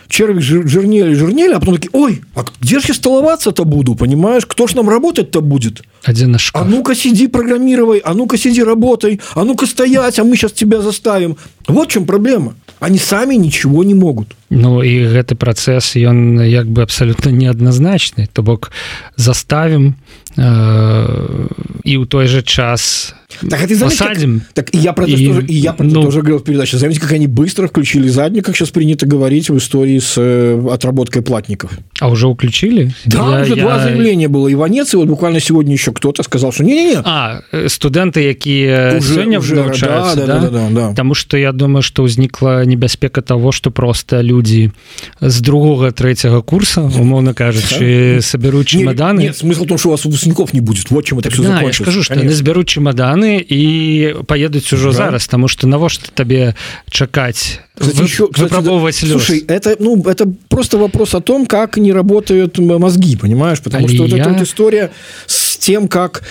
S2: черви жирнели, жирнели, а потом такие, ой, а где же я столоваться-то буду, понимаешь? Кто ж нам работать-то будет?
S1: Один на шкаф.
S2: А ну-ка сиди, программируй, а ну-ка сиди, работай, а ну-ка стоять, а мы сейчас тебя заставим. Вот в чем проблема. Они сами ничего не могут.
S1: Ну і гэты працэс ён як бы абсалютна неадназначны то бок заставім э, і ў той же час
S2: так, а ты заметь, посадим как, так я про и, тоже, и я про ну, тоже говорил в передаче заметьте как они быстро включили задник как сейчас принято говорить в истории с э, отработкой платников.
S1: А уже уключили?
S2: Да я, уже я... два заявления было Иванец и вот буквально сегодня еще кто-то сказал что не, не, не.
S1: а студенты якія сегодня уже да, да, да, да, да, да. потому что я думаю что узнікла небяспека того что просто люди з другого третьего курса умовно кажучи соберут чемоданы.
S2: нет, нет, смысл в том что у вас выпускников не будет. Вот чем это
S1: все
S2: да,
S1: я скажу что они зберут чемоданы і поедуць ужо да. зараз тому что навошта табе чакаць
S2: Кстати, вы, еще, кстати, выпробовать да, слушай, это ну это просто вопрос о том как не работают мозги понимаешь? Потому Али что вот я... эта вот история с тем как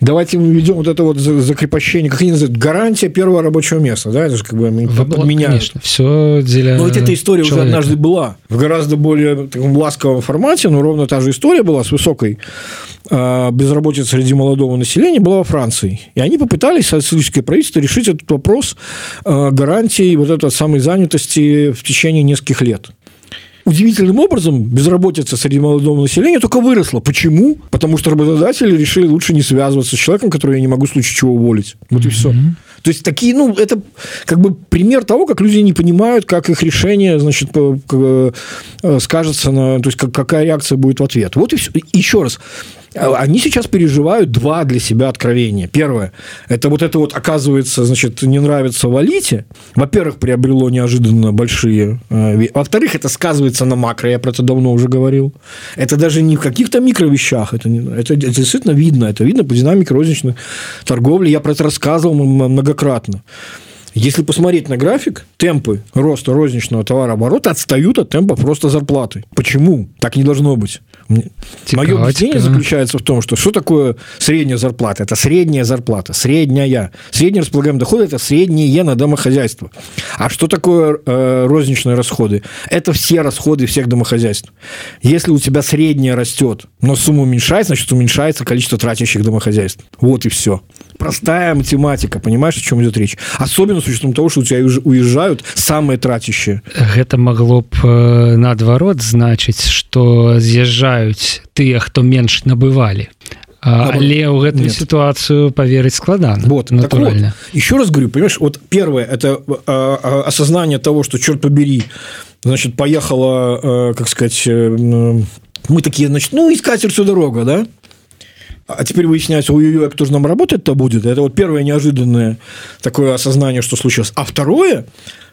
S2: давайте мы ведем вот это вот закрепощение как они называют гарантия первого рабочего места да? Это же как бы
S1: меня все для
S2: но ведь эта история человека. уже однажды была. В гораздо более таком ласковом формате но ровно та же история была с высокой э, безработицей среди молодого населения была во Франции. И они попытались социалистическое правительство решить этот вопрос э, гарантии вот этот самый занятости в течение нескольких лет удивительным образом безработица среди молодого населения только выросла. Почему? Потому что работодатели решили лучше не связываться с человеком, которого я не могу в случае чего уволить. Вот mm-hmm. и все. То есть такие, ну, это как бы пример того, как люди не понимают, как их решение, значит, э, скажется на, то есть как, какая реакция будет в ответ. Вот и все. Еще раз, они сейчас переживают два для себя откровения. Первое, это вот это вот, оказывается, значит, не нравится валите. Во-первых, приобрело неожиданно большие... Э, во-вторых, это сказывается на макро, я про это давно уже говорил. Это даже не в каких-то микровещах, это, не, это, это действительно видно. Это видно по динамике розничной торговли. Я про это рассказывал многократно. Если посмотреть на график, темпы роста розничного товарооборота отстают от темпов роста зарплаты. Почему? Так не должно быть. Мое объяснение заключается в том, что что такое средняя зарплата? Это средняя зарплата, средняя. Средний располагаемый доход – это среднее на домохозяйство. А что такое э, розничные расходы? Это все расходы всех домохозяйств. Если у тебя средняя растет, но сумма уменьшается, значит, уменьшается количество тратящих домохозяйств. Вот и все. Простая математика, понимаешь, о чем идет речь? Особенно с учетом того, что у тебя уезжают самые тратящие.
S1: Это могло б э, наадварот значыць, что з'язджаюць тыя, хто менш набывалі. але ў гэтую Нет. ситуацию поверить складано
S2: вот натурально вот, еще раз говорю понимаешь вот первое это а, а, осознание того что черт побери значит поехала а, как сказать э, мы такие значит ну искать всю дорогу да а теперь выясняется, ой-ой-ой, кто же нам работать-то будет? Это вот первое неожиданное такое осознание, что случилось. А второе,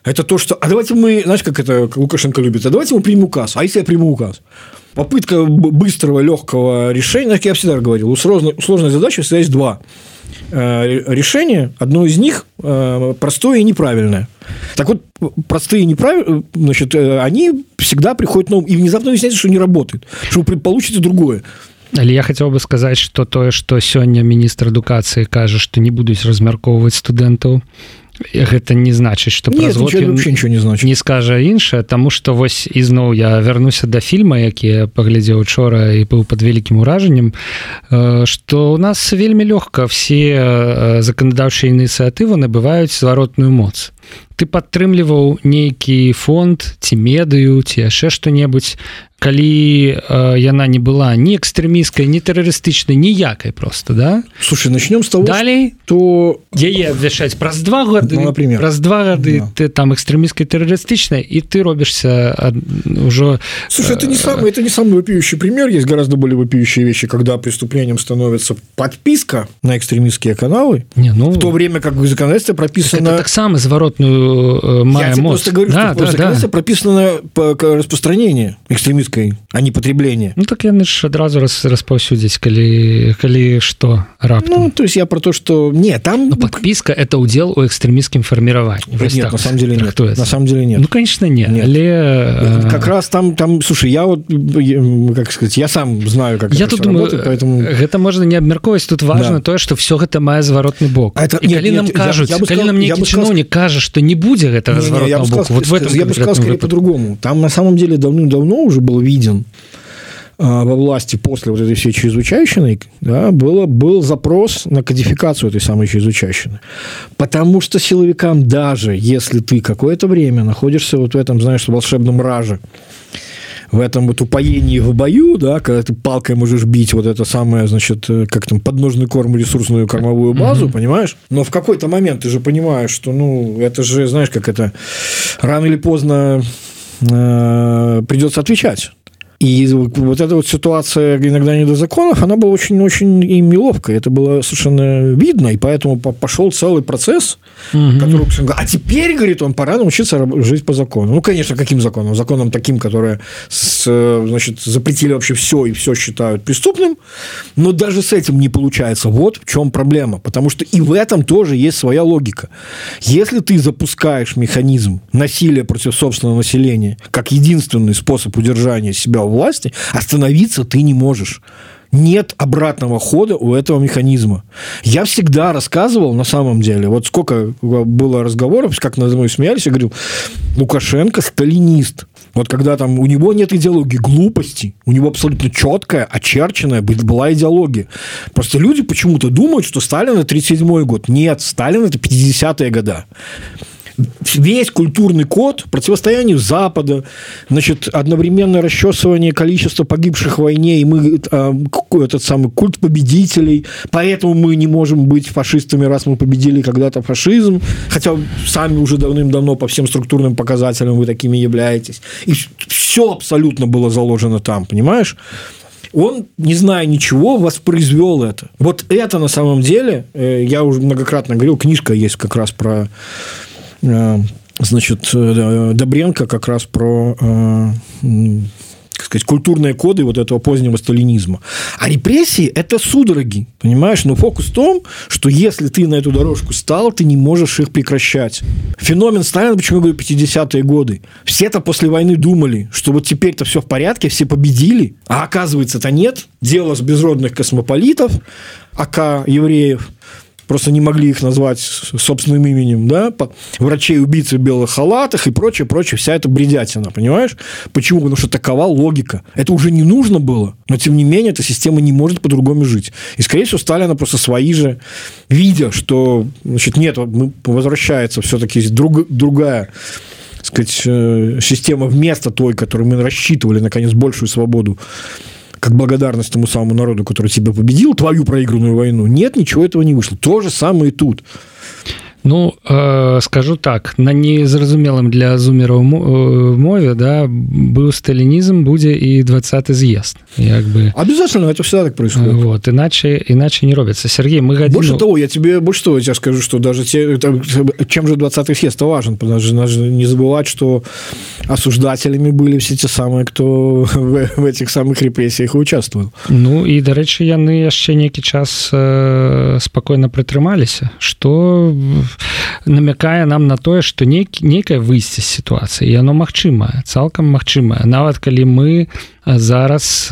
S2: это то, что... А давайте мы, знаешь, как это Лукашенко любит? А давайте мы примем указ. А если я приму указ? Попытка быстрого, легкого решения, как я всегда говорил, у сложной, у сложной задачи всегда есть два э, решения. Одно из них э, простое и неправильное. Так вот, простые и неправильные, значит, э, они всегда приходят на ум. И внезапно выясняется, что не работает. Что вы получите другое.
S1: Але я хотел бы сказаць что тое что сёння міністр адукацыі кажа что не будуць размяркоўваць студэнтаў гэта не значыць что
S2: праз год ничего не значит
S1: не скажа іншае тому что вось ізноў я вярнуся до фільма які паглядзеў учора і быў под вялікім уражаннем что у нас вельмі лёгка все заканадаўчыя ініцыятывы набываюць зваротную моц. Ты падтрымліваў нейкі фонд ці медыю ці яшчэ што-небудзь калі э, яна не была не экстрэміскай не тэрарыстычнай ніякай просто да
S2: слушай начнем с того
S1: далей
S2: то
S1: яе абвяшаць праз два гады ну, например праз два гады да. ты там экстрэміскай тэрарыстычнай і ты робішься ўжо
S2: слушай это не самый это не самый вопиющий пример есть гораздо более вопиющие вещи когда преступлением становится подписка на экстремистские каналы
S1: не ну
S2: в то время как в законодательстве прописано
S1: так само заворотную э, мая мост
S2: говорю, да, да, да. прописано по распространение экстремистских экономической а не потребление
S1: ну так яны ж адразу раз распаўсюдзіць калі калі что раптам
S2: ну, то есть я про то что нет там
S1: Но подписка это удел у экстремистскім формировании
S2: нет, так, на самом деле нет на самом деле нет
S1: ну конечно нет, нет. але
S2: э, как раз там там слушай я вот как сказать я сам знаю как
S1: я тут думаю работает, поэтому гэта можно не абмярковаць тут важно да. тое что все гэта мае зваротны бок
S2: а это нет,
S1: нам кажуць нам не чыноўнік кажа что не будзе гэта
S2: по-другому там на самом деле давным-давно уже было виден а, во власти после вот этой всей чрезвычайщины, да, было, был запрос на кодификацию этой самой чрезвычайщины. Потому что силовикам даже, если ты какое-то время находишься вот в этом, знаешь, волшебном раже, в этом вот упоении в бою, да, когда ты палкой можешь бить вот это самое, значит, э, как там, подножный корм, ресурсную кормовую базу, угу. понимаешь? Но в какой-то момент ты же понимаешь, что, ну, это же, знаешь, как это, рано или поздно придется отвечать. И вот эта вот ситуация иногда не до законов, она была очень-очень им неловкая. Это было совершенно видно, и поэтому пошел целый процесс, угу. который... А теперь, говорит он, пора научиться жить по закону. Ну, конечно, каким законом? Законом таким, которые значит, запретили вообще все и все считают преступным, но даже с этим не получается. Вот в чем проблема. Потому что и в этом тоже есть своя логика. Если ты запускаешь механизм насилия против собственного населения как единственный способ удержания себя власти, остановиться ты не можешь нет обратного хода у этого механизма. Я всегда рассказывал, на самом деле, вот сколько было разговоров, как над мной смеялись, я говорил, Лукашенко сталинист. Вот когда там у него нет идеологии глупости, у него абсолютно четкая, очерченная была идеология. Просто люди почему-то думают, что Сталин это 37 год. Нет, Сталин это 50-е года весь культурный код противостоянию Запада, значит, одновременное расчесывание количества погибших в войне, и мы э, этот самый культ победителей, поэтому мы не можем быть фашистами, раз мы победили когда-то фашизм, хотя сами уже давным-давно по всем структурным показателям вы такими являетесь. И все абсолютно было заложено там, понимаешь? он, не зная ничего, воспроизвел это. Вот это на самом деле, э, я уже многократно говорил, книжка есть как раз про значит, Добренко как раз про так сказать, культурные коды вот этого позднего сталинизма. А репрессии – это судороги, понимаешь? Но фокус в том, что если ты на эту дорожку стал, ты не можешь их прекращать. Феномен Сталина, почему я говорю 50-е годы? Все-то после войны думали, что вот теперь-то все в порядке, все победили, а оказывается-то нет. Дело с безродных космополитов, АК евреев – просто не могли их назвать собственным именем, да, врачей-убийцы в белых халатах и прочее, прочее, вся эта бредятина, понимаешь? Почему? Потому что такова логика. Это уже не нужно было, но тем не менее эта система не может по-другому жить. И, скорее всего, Сталина просто свои же, видя, что, значит, нет, возвращается все-таки друг, другая сказать, э, система вместо той, которую мы рассчитывали, наконец, большую свободу как благодарность тому самому народу, который тебя победил, твою проигранную войну. Нет, ничего этого не вышло. То же самое и тут.
S1: Ну э, скажу так на незразумелым для зумераў э, мове да быў сталінізм будзе і двадцаты з'езд як бы.
S2: Обязательно это всегда так происходит.
S1: Вот иначе иначе не робится. Сергей мы
S2: годину... больше того я тебе больше того я скажу что даже те это, чем же 20 съезд важен? Потому что надо не забывать что осуждателями были все те самые кто в, в этих самых репрессиях участвовал.
S1: Ну и дарэчы яны яшчэ нейкі час э, спокойно прытрымаліся что в намякае нам на тое что нейкі нейкае выйсце сітуацыі яно магчымае цалкам магчымае нават калі мы зараз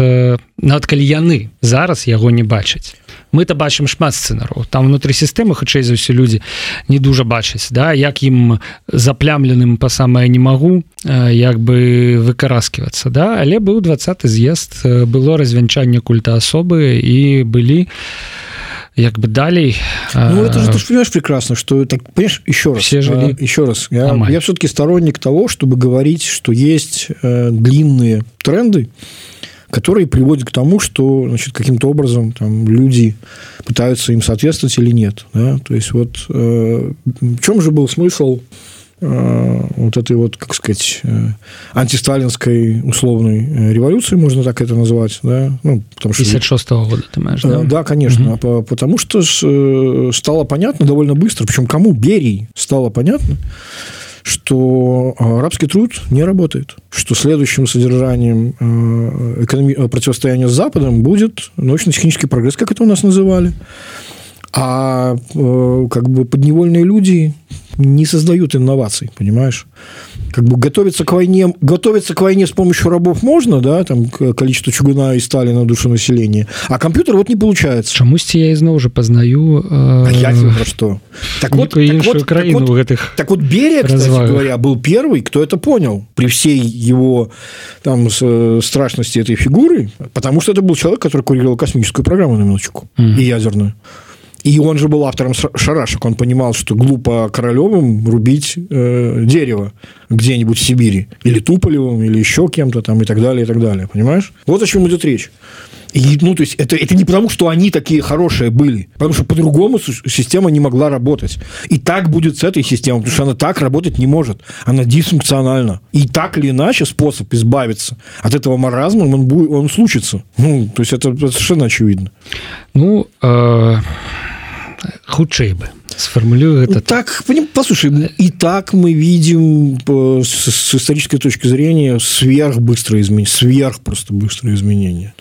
S1: нават калі яны зараз яго не бачаць. Мы то бачым шмат сцэнараў. Там внутри сістэмы хутчэй за ўсе людзі не дужа бачаць да? Як ім заплямленым па самае не магу як бы выкараскивацца да? Але быў двадцаты з'езд было развянчанне культа асобы і былі у як бы далей
S2: ну, это же, ты же понимаешь прекрасно что так понимаешь еще раз
S1: все жили
S2: а, еще раз я, я все-таки сторонник того чтобы говорить что есть э, длинные тренды которые приводят к тому что значит каким-то образом там люди пытаются им соответствовать или нет да? то есть вот э, в чем же был смысл вот этой вот, как сказать, э, антисталинской условной э, революции, можно так это назвать, да,
S1: ну, потому что... 56 -го года, ты
S2: имеешь, да? Да, конечно, угу. потому что стало понятно довольно быстро, причем кому Берии стало понятно, что арабский труд не работает, что следующим содержанием экономи- противостояния с Западом будет научно-технический прогресс, как это у нас называли, а как бы подневольные люди не создают инноваций, понимаешь? Как бы готовиться к войне, готовиться к войне с помощью рабов можно, да, там количество чугуна и стали на душу населения, а компьютер вот не получается.
S1: Чамусьці я ізноў уже познаю
S2: э... а я про что
S1: так вот, так вот,
S2: так вот, гэтых так вот Берия, кстати развагах. говоря, был первый, кто это понял при всей его там э, страшности этой фигуры, потому что это был человек, который курировал космическую программу на минуточку mm. и ядерную. и он же был автором шарашек. Он понимал, что глупо Королевым рубить э, дерево где-нибудь в Сибири. Или Туполевым, или еще кем-то там, и так далее, и так далее. Понимаешь? Вот о чем идет речь. И, ну, то есть, это, это не потому, что они такие хорошие были, потому что по-другому система не могла работать. И так будет с этой системой, потому что она так работать не может. Она дисфункциональна. И так или иначе способ избавиться от этого маразма, он, будет, он случится. Ну, то есть, это, это совершенно очевидно.
S1: Ну, э хутчэй бы сформулюю это
S2: ну, так послушай и так мы видим с, с исторической точки зрения сверх быстрое изменение сверх просто быстрое изменение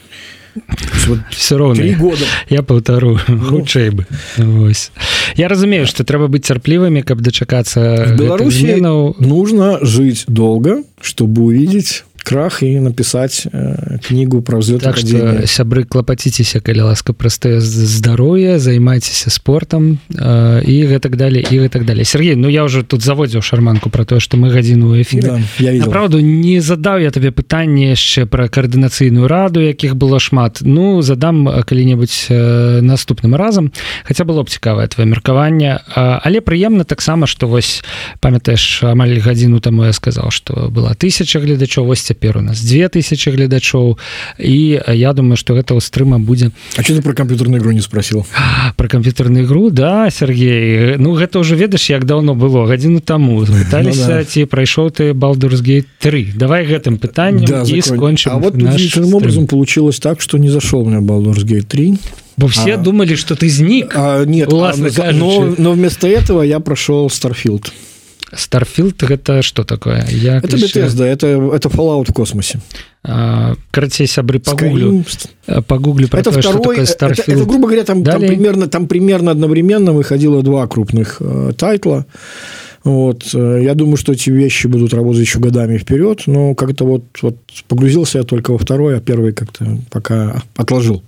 S1: вот все равно года. Я полтору. Хутчэй бы. Вось. я разумею что трэба быть цярплівымі каб дачакацца
S2: беларусі нужно жить долго чтобы увидеть крах і напісаць э, кнігу пра взлет
S1: так, сябры клапаціцеся калі ласка простае здароўе займайцеся спортом э, і гэтак далее і гэтак далее. Сергей Ну я уже тут заводзіў шарманку про тое что мы гадзіну эфір да, правду не задаў я табе пытанне яшчэ про каардынацыйную раду якіх было шмат. Ну задам калі-небудзь э, наступным разам хотя было б цікавае твоё меркаванне. Але прыемна таксама что вось памятаеш амаль гадзіну таму я сказал что была тысяча гледачоў вось цяпер у нас 2000 гледачоў. І я думаю что гэта стрыма будзе
S2: А что ты про камп'ютерную игру не спросил
S1: про камп'ютерную игру да Сергей. Ну гэта уже ведаеш як давно было гадзіну таму. Пыталіся ну, да. ці прайшоў ты балдурсгей 3 давай гэтым пытаннем да, і скончим
S2: а вот образом получилось так что не зашел мне балдурсгей 3
S1: Бо все а, думали, что ты сник.
S2: А, нет, а, но, но вместо этого я прошел Starfield.
S1: Starfield это что такое?
S2: Я это еще... Bethesda, это, это Fallout в космосе.
S1: А, короче, сябры погуглю. Skyrim. Погуглю
S2: это
S1: то,
S2: второй, Starfield. Это, это, грубо говоря, там, там, примерно, там примерно одновременно выходило два крупных э, title а. Вот. Э, я думаю, что эти вещи будут работать еще годами вперед, но как-то вот, вот погрузился я только во второй, а первый как-то пока отложил.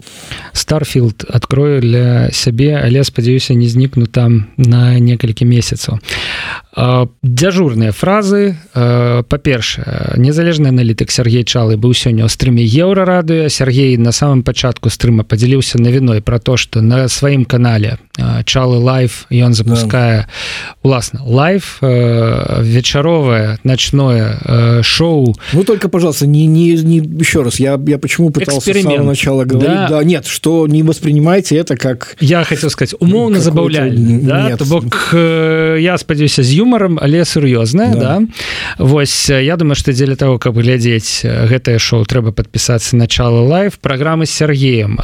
S1: Starfield открою для себе, але, спадзяюся, не знікну там на некалькі месяцаў. Дзяжурныя фразы. Па-першае, незалежны аналітык Сергей Чалы быў сёння ў стрыме еўрарадыё. Сергей на самым пачатку стрыма падзяліўся навіной пра то, што на сваім канале Чалы лайф ён запускае уласна лайф э, вечаровое ночное э, шоу.
S2: Ну только пожалуйста не не не еще раз я я почему пытался с самого начала говорить? Да. да нет что не воспринимайте это как
S1: я хотел сказать умоўно забаўляльный да? бок э, я спадзяюся з юмором але сур'ёзная да. да? Вось я думаю что дзеля того каб глядзець гэтае шоу трэба подпісацца начало лайф программы с Сергеем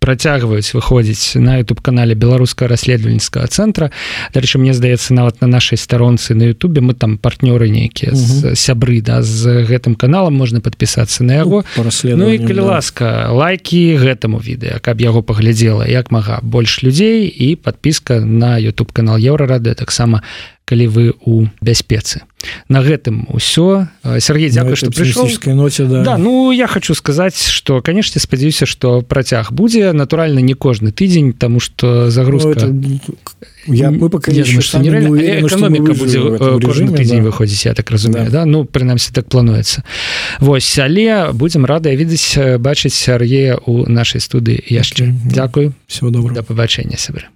S1: працягваюць выходзіць на youtube канале беларускага расследавальніцкага цэнтра. Дарэчы мне здаецца нават на нашай старонцы на Ютубе мы там партнёры нейкія сябры да з гэтым каналам можна подпісацца на яго
S2: ну,
S1: і калі да. ласка лайки гэтаму відэа каб яго паглядзела як мага больш людзей і подпіска на YouTube канал еўрарады таксама калі вы у бяспецы. На гэтым усё. Сергей дзякую что прыйшоў.
S2: ноце да.
S1: да ну я хочу сказаць что конечно спадзяюся что працяг будзе. Натуральна не кожны тыдзень тому что загрузка ну, это...
S2: я мы пока я
S1: думаю, не не уверены, экономика будзе кожны тыдзень да. выходзіць я так разумею да. да? Ну прынамсі так плануецца Вось але будзем рады відаць бачыць Сергея у нашай студыі яшчэ okay. дзякую
S2: всего добра
S1: да пабачэння сябры